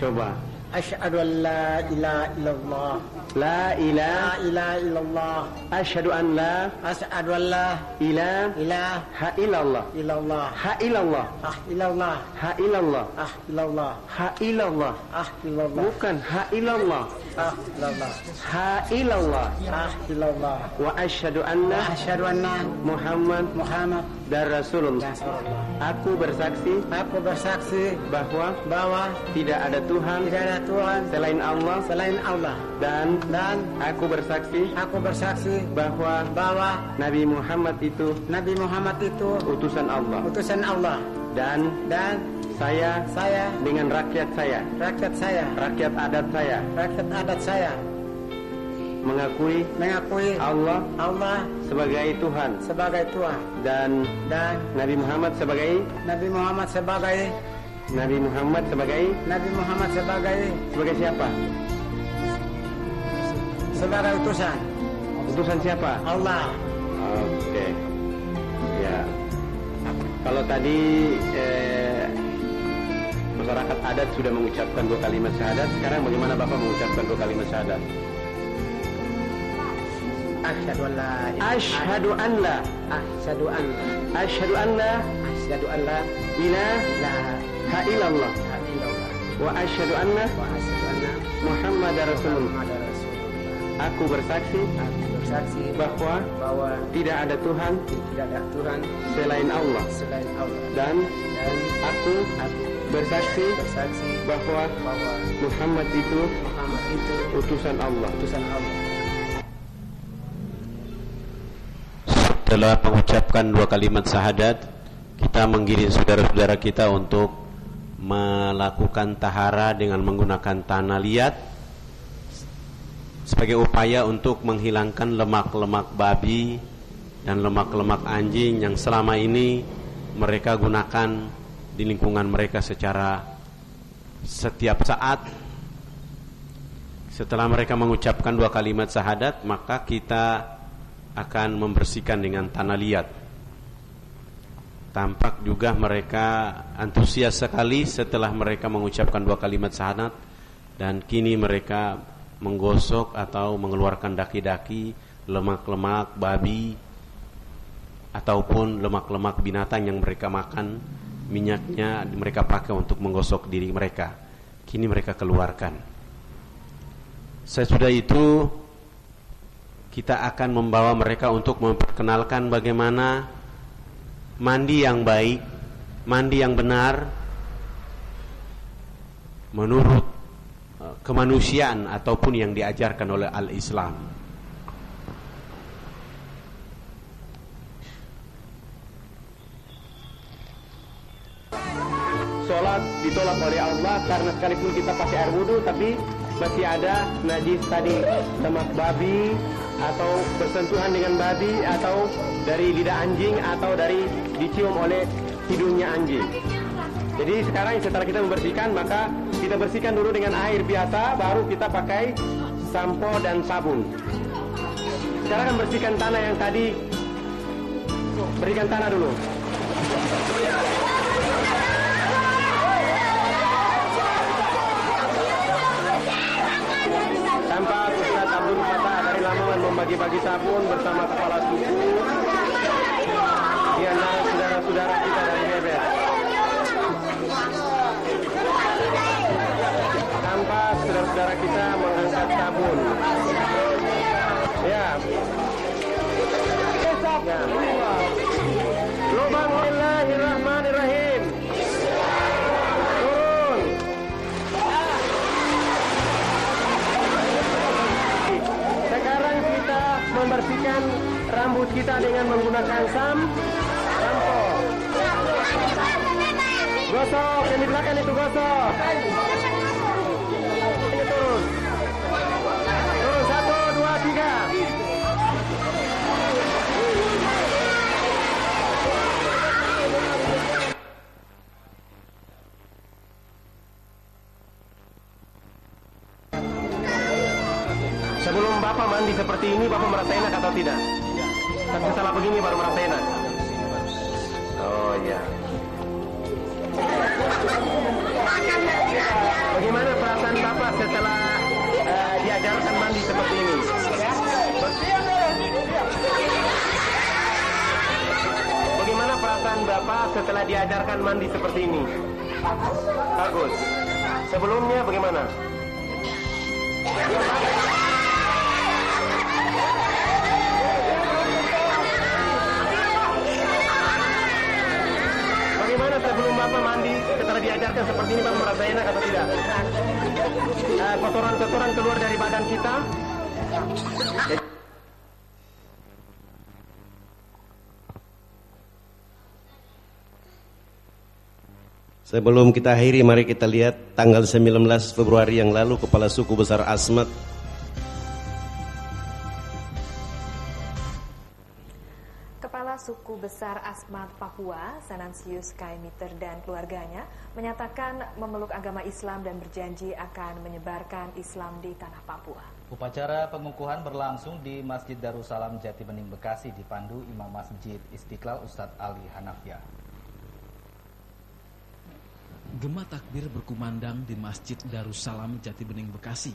Coba أشهد أن لا إله إلا الله لا لا إله إله إلا الله أشهد أن لا أشهد أن لا إله إله إلا الله إلا الله Ha ilallah أه إلا الله Ha ilallah أه إلا الله Ha ilallah أه إلا الله Bukan ha ilallah أه إلا الله Ha ilallah أه إلا الله Wa asyhadu anna أشهد أن Muhammad Muhammad dan Rasulullah. Aku bersaksi. Aku bersaksi. Bahwa bahwa tidak ada Tuhan tidak ada Tuhan selain Allah. selain Allah. Dan dan aku bersaksi. aku bersaksi bahwa bahwa Nabi Muhammad itu Nabi Muhammad itu utusan Allah. utusan Allah. Dan dan saya saya dengan rakyat saya. rakyat saya. Rakyat adat saya. Rakyat adat saya mengakui mengakui Allah Allah sebagai Tuhan sebagai Tuhan dan dan Nabi Muhammad sebagai Nabi Muhammad sebagai Nabi Muhammad sebagai Nabi Muhammad sebagai sebagai siapa? sebagai utusan Utusan siapa? Allah Oke. Ya. Kalau tadi eh, masyarakat adat sudah mengucapkan dua kalimat syahadat, sekarang bagaimana Bapak mengucapkan dua kalimat syahadat? Asyhadu an la ilaha Ashhadu an la. Asyhadu an Ashhadu an la. Asyhadu an la ilaha illallah. Ilaha illallah. Wa asyhadu anna wa asyhadu anna Muhammad Rasulullah. Muhammadar Rasulullah. Aku bersaksi Aku bersaksi bahwa bahwa tidak ada Tuhan tidak ada Tuhan selain Allah. selain Allah. Dan dan aku aku bersaksi bersaksi bahwa bahwa Muhammad itu Muhammad itu utusan Allah. utusan Allah. Setelah mengucapkan dua kalimat syahadat, kita menggiring saudara-saudara kita untuk melakukan tahara dengan menggunakan tanah liat sebagai upaya untuk menghilangkan lemak-lemak babi dan lemak-lemak anjing yang selama ini mereka gunakan di lingkungan mereka secara setiap saat. Setelah mereka mengucapkan dua kalimat syahadat maka kita akan membersihkan dengan tanah liat. Tampak juga mereka antusias sekali setelah mereka mengucapkan dua kalimat syahadat dan kini mereka menggosok atau mengeluarkan daki-daki lemak-lemak babi ataupun lemak-lemak binatang yang mereka makan minyaknya mereka pakai untuk menggosok diri mereka. Kini mereka keluarkan. Sesudah itu kita akan membawa mereka untuk memperkenalkan bagaimana mandi yang baik, mandi yang benar menurut eh, kemanusiaan ataupun yang diajarkan oleh al-Islam. Sholat ditolak oleh Allah karena sekalipun kita pakai air wudhu tapi masih ada najis tadi lemak babi atau bersentuhan dengan babi atau dari lidah anjing atau dari dicium oleh hidungnya anjing. Jadi sekarang setelah kita membersihkan maka kita bersihkan dulu dengan air biasa baru kita pakai sampo dan sabun. Sekarang akan bersihkan tanah yang tadi berikan tanah dulu. Membagi-bagi sabun bersama kepala suku di antara saudara-saudara dengan menggunakan sam sampo. Gosok, yang di belakang itu gosok. Sebelum kita akhiri, mari kita lihat tanggal 19 Februari yang lalu Kepala Suku Besar Asmat Kepala Suku Besar Asmat Papua, Sanansius Kaimiter dan keluarganya menyatakan memeluk agama Islam dan berjanji akan menyebarkan Islam di tanah Papua. Upacara pengukuhan berlangsung di Masjid Darussalam Jati Bening Bekasi dipandu Imam Masjid Istiqlal Ustadz Ali Hanafia. Gema takbir berkumandang di Masjid Darussalam Jati Bening Bekasi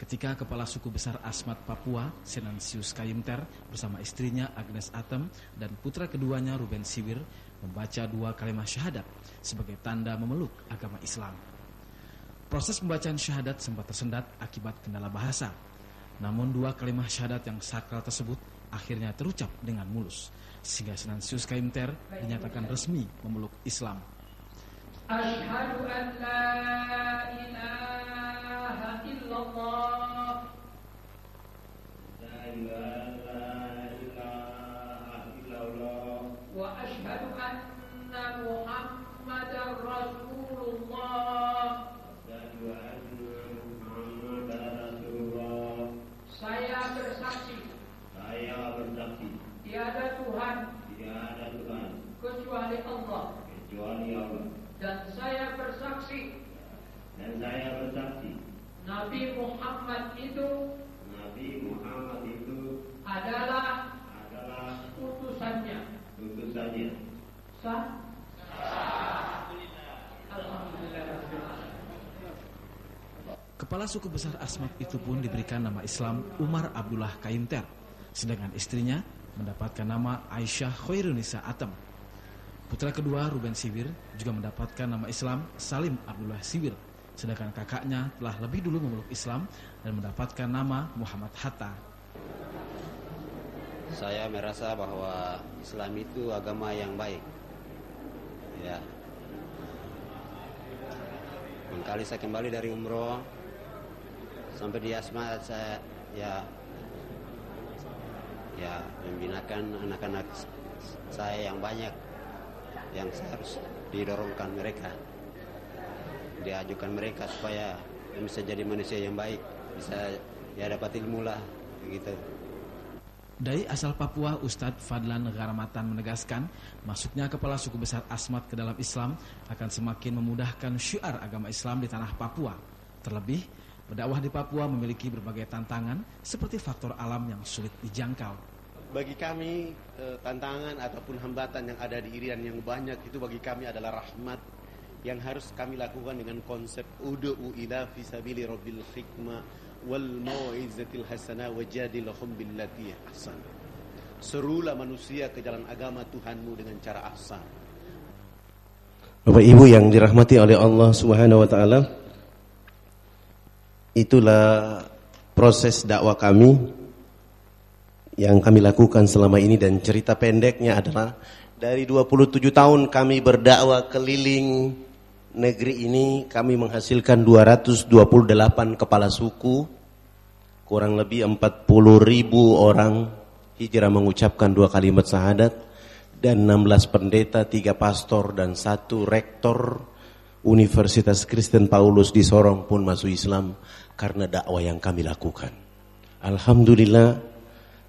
ketika Kepala Suku Besar Asmat Papua, Senansius Kayimter bersama istrinya Agnes Atem dan putra keduanya Ruben Siwir membaca dua kalimat syahadat sebagai tanda memeluk agama Islam. Proses pembacaan syahadat sempat tersendat akibat kendala bahasa. Namun dua kalimat syahadat yang sakral tersebut akhirnya terucap dengan mulus sehingga Senansius Kayimter dinyatakan resmi memeluk Islam. أشهد أن لا إله إلا الله وأشهد أن محمدا رسول الله Saya bersaksi Saya bersaksi tiada Tuhan tiada Tuhan kecuali Allah kecuali Allah dan saya bersaksi dan saya bersaksi Nabi Muhammad itu Nabi Muhammad itu adalah adalah utusannya. utusannya. Sah? Alhamdulillah. Kepala suku besar Asmat itu pun diberikan nama Islam Umar Abdullah Kaimter, sedangkan istrinya mendapatkan nama Aisyah Khairunisa Atem. Putra kedua Ruben Siwir juga mendapatkan nama Islam Salim Abdullah Siwir, sedangkan kakaknya telah lebih dulu memeluk Islam dan mendapatkan nama Muhammad Hatta. Saya merasa bahwa Islam itu agama yang baik. Ya. Mengkali saya kembali dari umroh sampai di Asmat saya ya ya membinakan anak-anak saya yang banyak yang harus didorongkan mereka diajukan mereka supaya bisa jadi manusia yang baik bisa ya dapat ilmu lah begitu Dari asal Papua, Ustadz Fadlan Garamatan menegaskan, masuknya kepala suku besar Asmat ke dalam Islam akan semakin memudahkan syiar agama Islam di tanah Papua. Terlebih, berdakwah di Papua memiliki berbagai tantangan seperti faktor alam yang sulit dijangkau. Bagi kami eh, tantangan ataupun hambatan yang ada di Irian yang banyak itu bagi kami adalah rahmat yang harus kami lakukan dengan konsep ud'u ila fi sabili rabbil hikmah wal mau'izatil hasanah wajadilhum billati ahsan. Serulah manusia ke jalan agama Tuhanmu dengan cara ahsan. Bapak Ibu yang dirahmati oleh Allah Subhanahu wa taala, itulah proses dakwah kami yang kami lakukan selama ini dan cerita pendeknya adalah dari 27 tahun kami berdakwah keliling negeri ini kami menghasilkan 228 kepala suku kurang lebih 40 ribu orang hijrah mengucapkan dua kalimat syahadat dan 16 pendeta, tiga pastor dan satu rektor Universitas Kristen Paulus di Sorong pun masuk Islam karena dakwah yang kami lakukan. Alhamdulillah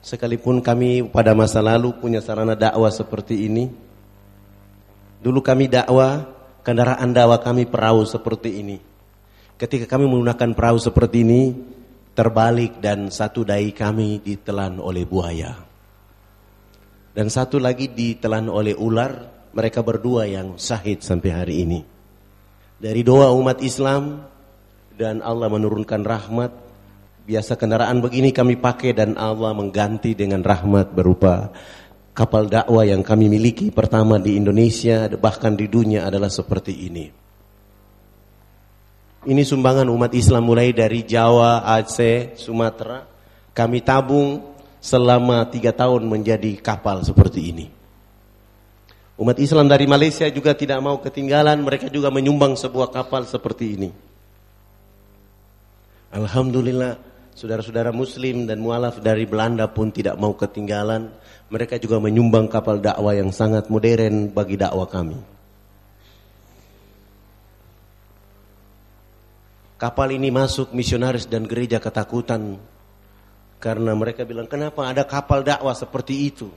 sekalipun kami pada masa lalu punya sarana dakwah seperti ini. Dulu kami dakwah, kendaraan dakwah kami perahu seperti ini. Ketika kami menggunakan perahu seperti ini, terbalik dan satu dai kami ditelan oleh buaya. Dan satu lagi ditelan oleh ular, mereka berdua yang syahid sampai hari ini. Dari doa umat Islam dan Allah menurunkan rahmat, biasa kendaraan begini kami pakai dan Allah mengganti dengan rahmat berupa kapal dakwah yang kami miliki pertama di Indonesia bahkan di dunia adalah seperti ini. Ini sumbangan umat Islam mulai dari Jawa, Aceh, Sumatera. Kami tabung selama tiga tahun menjadi kapal seperti ini. Umat Islam dari Malaysia juga tidak mau ketinggalan, mereka juga menyumbang sebuah kapal seperti ini. Alhamdulillah, saudara-saudara muslim dan mualaf dari Belanda pun tidak mau ketinggalan. Mereka juga menyumbang kapal dakwah yang sangat modern bagi dakwah kami. Kapal ini masuk misionaris dan gereja ketakutan karena mereka bilang, kenapa ada kapal dakwah seperti itu?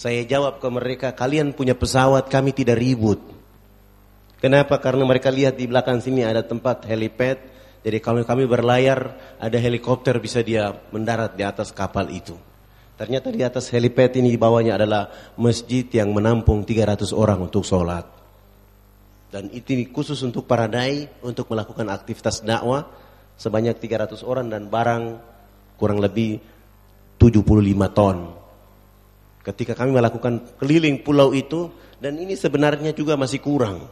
Saya jawab ke mereka, kalian punya pesawat, kami tidak ribut. Kenapa? Karena mereka lihat di belakang sini ada tempat helipad. Jadi kalau kami berlayar, ada helikopter bisa dia mendarat di atas kapal itu. Ternyata di atas helipad ini di bawahnya adalah masjid yang menampung 300 orang untuk sholat. Dan itu khusus untuk para dai untuk melakukan aktivitas dakwah sebanyak 300 orang dan barang kurang lebih 75 ton. Ketika kami melakukan keliling pulau itu dan ini sebenarnya juga masih kurang.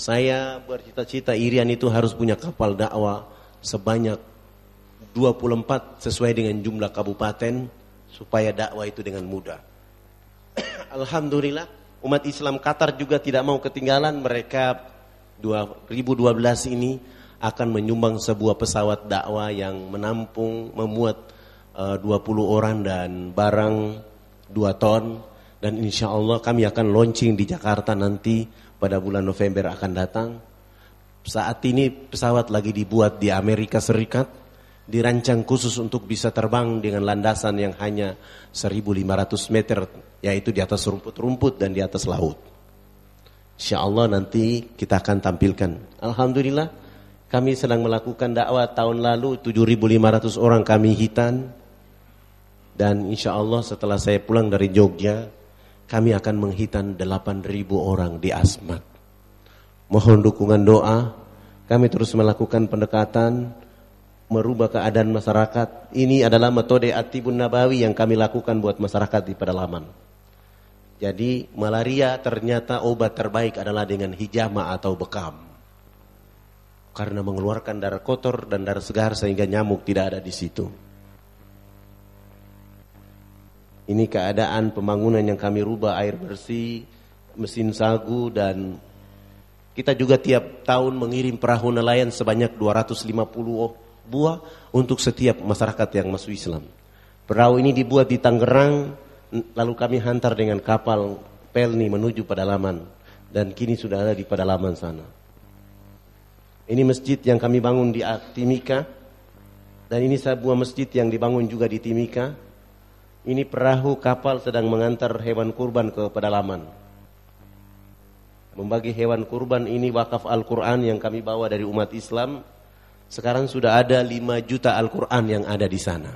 Saya bercita-cita Irian itu harus punya kapal dakwah sebanyak 24 sesuai dengan jumlah kabupaten supaya dakwah itu dengan mudah. [COUGHS] Alhamdulillah umat Islam Qatar juga tidak mau ketinggalan mereka 2012 ini akan menyumbang sebuah pesawat dakwah yang menampung memuat eh, uh, 20 orang dan barang 2 ton dan insya Allah kami akan launching di Jakarta nanti pada bulan November akan datang. Saat ini pesawat lagi dibuat di Amerika Serikat, dirancang khusus untuk bisa terbang dengan landasan yang hanya 1500 meter, yaitu di atas rumput-rumput dan di atas laut. Insya Allah nanti kita akan tampilkan. Alhamdulillah kami sedang melakukan dakwah tahun lalu 7.500 orang kami hitan dan insya Allah setelah saya pulang dari Jogja, kami akan menghitan 8.000 orang di Asmat. Mohon dukungan doa, kami terus melakukan pendekatan, merubah keadaan masyarakat. Ini adalah metode Atibun Nabawi yang kami lakukan buat masyarakat di pedalaman. Jadi malaria ternyata obat terbaik adalah dengan hijama atau bekam. Karena mengeluarkan darah kotor dan darah segar sehingga nyamuk tidak ada di situ. Ini keadaan pembangunan yang kami rubah air bersih, mesin sagu dan kita juga tiap tahun mengirim perahu nelayan sebanyak 250 buah untuk setiap masyarakat yang masuk Islam. Perahu ini dibuat di Tangerang, lalu kami hantar dengan kapal Pelni menuju pedalaman dan kini sudah ada di pedalaman sana. Ini masjid yang kami bangun di Timika dan ini sebuah masjid yang dibangun juga di Timika ini perahu kapal sedang mengantar hewan kurban ke pedalaman. Membagi hewan kurban ini wakaf Al-Quran yang kami bawa dari umat Islam. Sekarang sudah ada 5 juta Al-Quran yang ada di sana.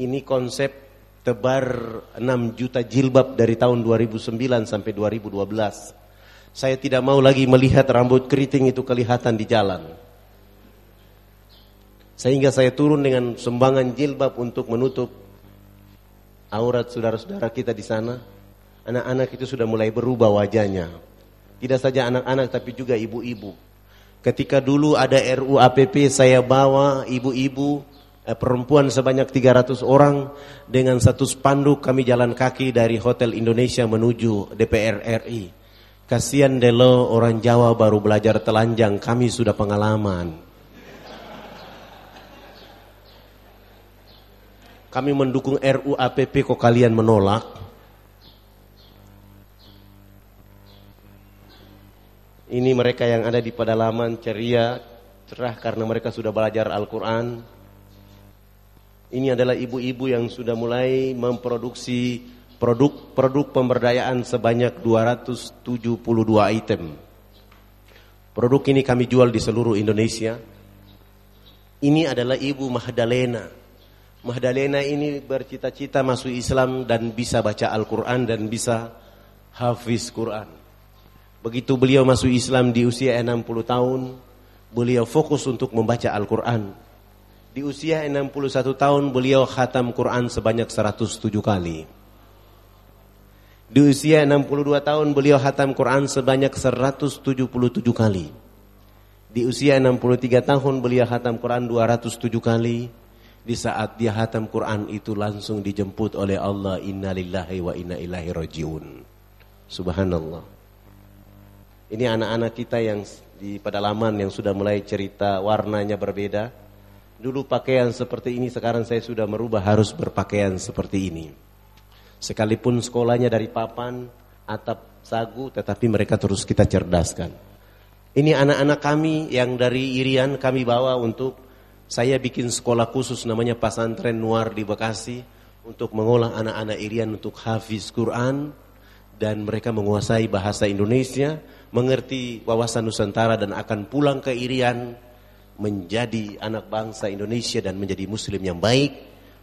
Ini konsep tebar 6 juta jilbab dari tahun 2009 sampai 2012. Saya tidak mau lagi melihat rambut keriting itu kelihatan di jalan. Sehingga saya turun dengan sumbangan jilbab untuk menutup aurat saudara-saudara kita di sana. Anak-anak itu sudah mulai berubah wajahnya. Tidak saja anak-anak tapi juga ibu-ibu. Ketika dulu ada RU APP saya bawa ibu-ibu eh, perempuan sebanyak 300 orang dengan satu spanduk kami jalan kaki dari Hotel Indonesia menuju DPR RI. Kasihan delo orang Jawa baru belajar telanjang, kami sudah pengalaman. Kami mendukung RUU APP kok kalian menolak? Ini mereka yang ada di pedalaman ceria, cerah karena mereka sudah belajar Al-Quran. Ini adalah ibu-ibu yang sudah mulai memproduksi produk-produk pemberdayaan sebanyak 272 item. Produk ini kami jual di seluruh Indonesia. Ini adalah Ibu Mahdalena Mahdalena ini bercita-cita masuk Islam dan bisa baca Al-Quran dan bisa hafiz Quran. Begitu beliau masuk Islam di usia 60 tahun, beliau fokus untuk membaca Al-Quran. Di usia 61 tahun beliau khatam Quran sebanyak 107 kali. Di usia 62 tahun beliau khatam Quran sebanyak 177 kali. Di usia 63 tahun beliau khatam Quran 207 kali. Di saat dia khatam Quran itu langsung dijemput oleh Allah innalillahi wa inna ilaihi rajiun. Subhanallah. Ini anak-anak kita yang di pedalaman yang sudah mulai cerita warnanya berbeda. Dulu pakaian seperti ini, sekarang saya sudah merubah harus berpakaian seperti ini. Sekalipun sekolahnya dari papan, atap sagu, tetapi mereka terus kita cerdaskan. Ini anak-anak kami yang dari Irian kami bawa untuk saya bikin sekolah khusus namanya Pasantren Nuar di Bekasi untuk mengolah anak-anak Irian untuk hafiz Quran dan mereka menguasai bahasa Indonesia mengerti wawasan Nusantara dan akan pulang ke Irian menjadi anak bangsa Indonesia dan menjadi muslim yang baik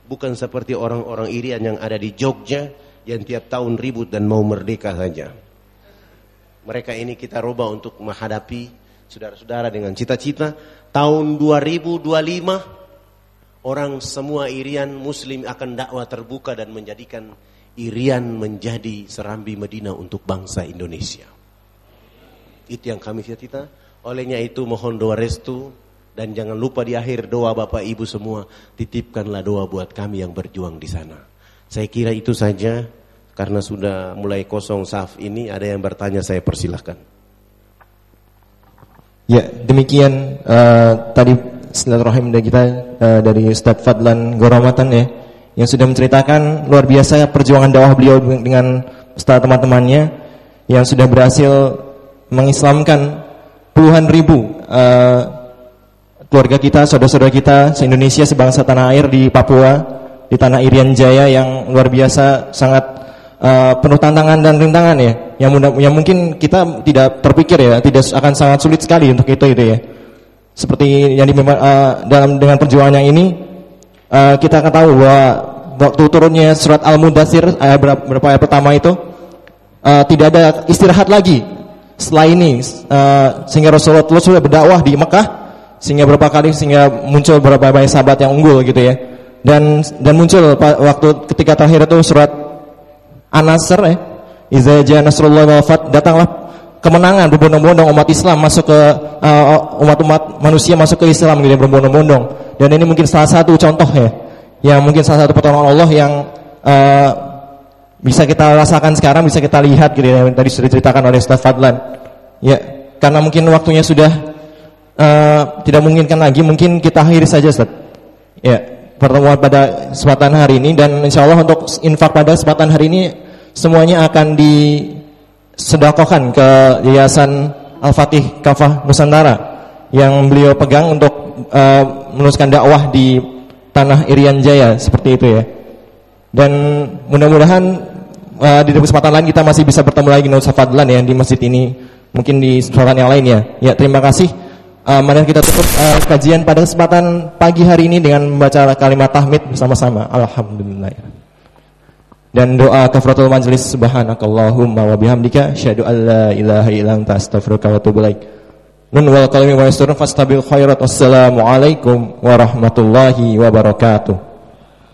bukan seperti orang-orang Irian yang ada di Jogja yang tiap tahun ribut dan mau merdeka saja. Mereka ini kita rubah untuk menghadapi saudara-saudara dengan cita-cita tahun 2025 orang semua Irian muslim akan dakwah terbuka dan menjadikan Irian menjadi serambi Medina untuk bangsa Indonesia itu yang kami cita-cita. Olehnya itu mohon doa restu dan jangan lupa di akhir doa Bapak Ibu semua titipkanlah doa buat kami yang berjuang di sana. Saya kira itu saja karena sudah mulai kosong saf ini ada yang bertanya saya persilahkan. Ya, demikian uh, tadi silaturahim dari kita uh, dari Ustadz Fadlan Goromatan ya yang sudah menceritakan luar biasa perjuangan dakwah beliau dengan Ustadz teman-temannya yang sudah berhasil mengislamkan puluhan ribu uh, keluarga kita, saudara-saudara kita se-Indonesia, sebangsa tanah air di Papua, di tanah Irian Jaya yang luar biasa sangat uh, penuh tantangan dan rintangan ya. Yang, mudah, yang mungkin kita tidak terpikir ya, tidak akan sangat sulit sekali untuk itu itu ya. Seperti yang di, uh, dalam dengan perjuangan yang ini uh, kita akan tahu bahwa waktu turunnya surat Al-Mudathir ayat berapa ayat pertama itu uh, tidak ada istirahat lagi setelah ini uh, sehingga Rasulullah sudah berdakwah di Mekah sehingga berapa kali sehingga muncul beberapa banyak sahabat yang unggul gitu ya dan dan muncul waktu ketika terakhir itu surat An-Nasr ya Iza ja nasrullah wafat datanglah kemenangan berbondong-bondong umat Islam masuk ke uh, umat-umat manusia masuk ke Islam gitu berbondong-bondong dan ini mungkin salah satu contoh ya yang mungkin salah satu pertolongan Allah yang uh, bisa kita rasakan sekarang, bisa kita lihat gitu ya, yang tadi sudah diceritakan oleh Ustaz Fadlan. Ya, karena mungkin waktunya sudah uh, tidak memungkinkan lagi, mungkin kita akhiri saja Ustaz. Ya, pertemuan pada kesempatan hari ini dan insya Allah untuk infak pada kesempatan hari ini semuanya akan disedekahkan ke Yayasan Al-Fatih Kafah Nusantara yang beliau pegang untuk uh, meneruskan dakwah di tanah Irian Jaya seperti itu ya. Dan mudah-mudahan uh, di kesempatan lain kita masih bisa bertemu lagi Ustaz Fadlan ya di masjid ini. Mungkin di kesempatan yang lain ya. Ya, terima kasih. Uh, mari kita tutup uh, kajian pada kesempatan pagi hari ini dengan membaca kalimat tahmid bersama-sama. Alhamdulillah. Dan doa kafaratul majlis subhanakallahumma wa bihamdika asyhadu an la ilaha illa anta astaghfiruka wa atubu ilaik. Nun wal kalimi wa yasturun fastabil khairat. Wassalamualaikum warahmatullahi wabarakatuh.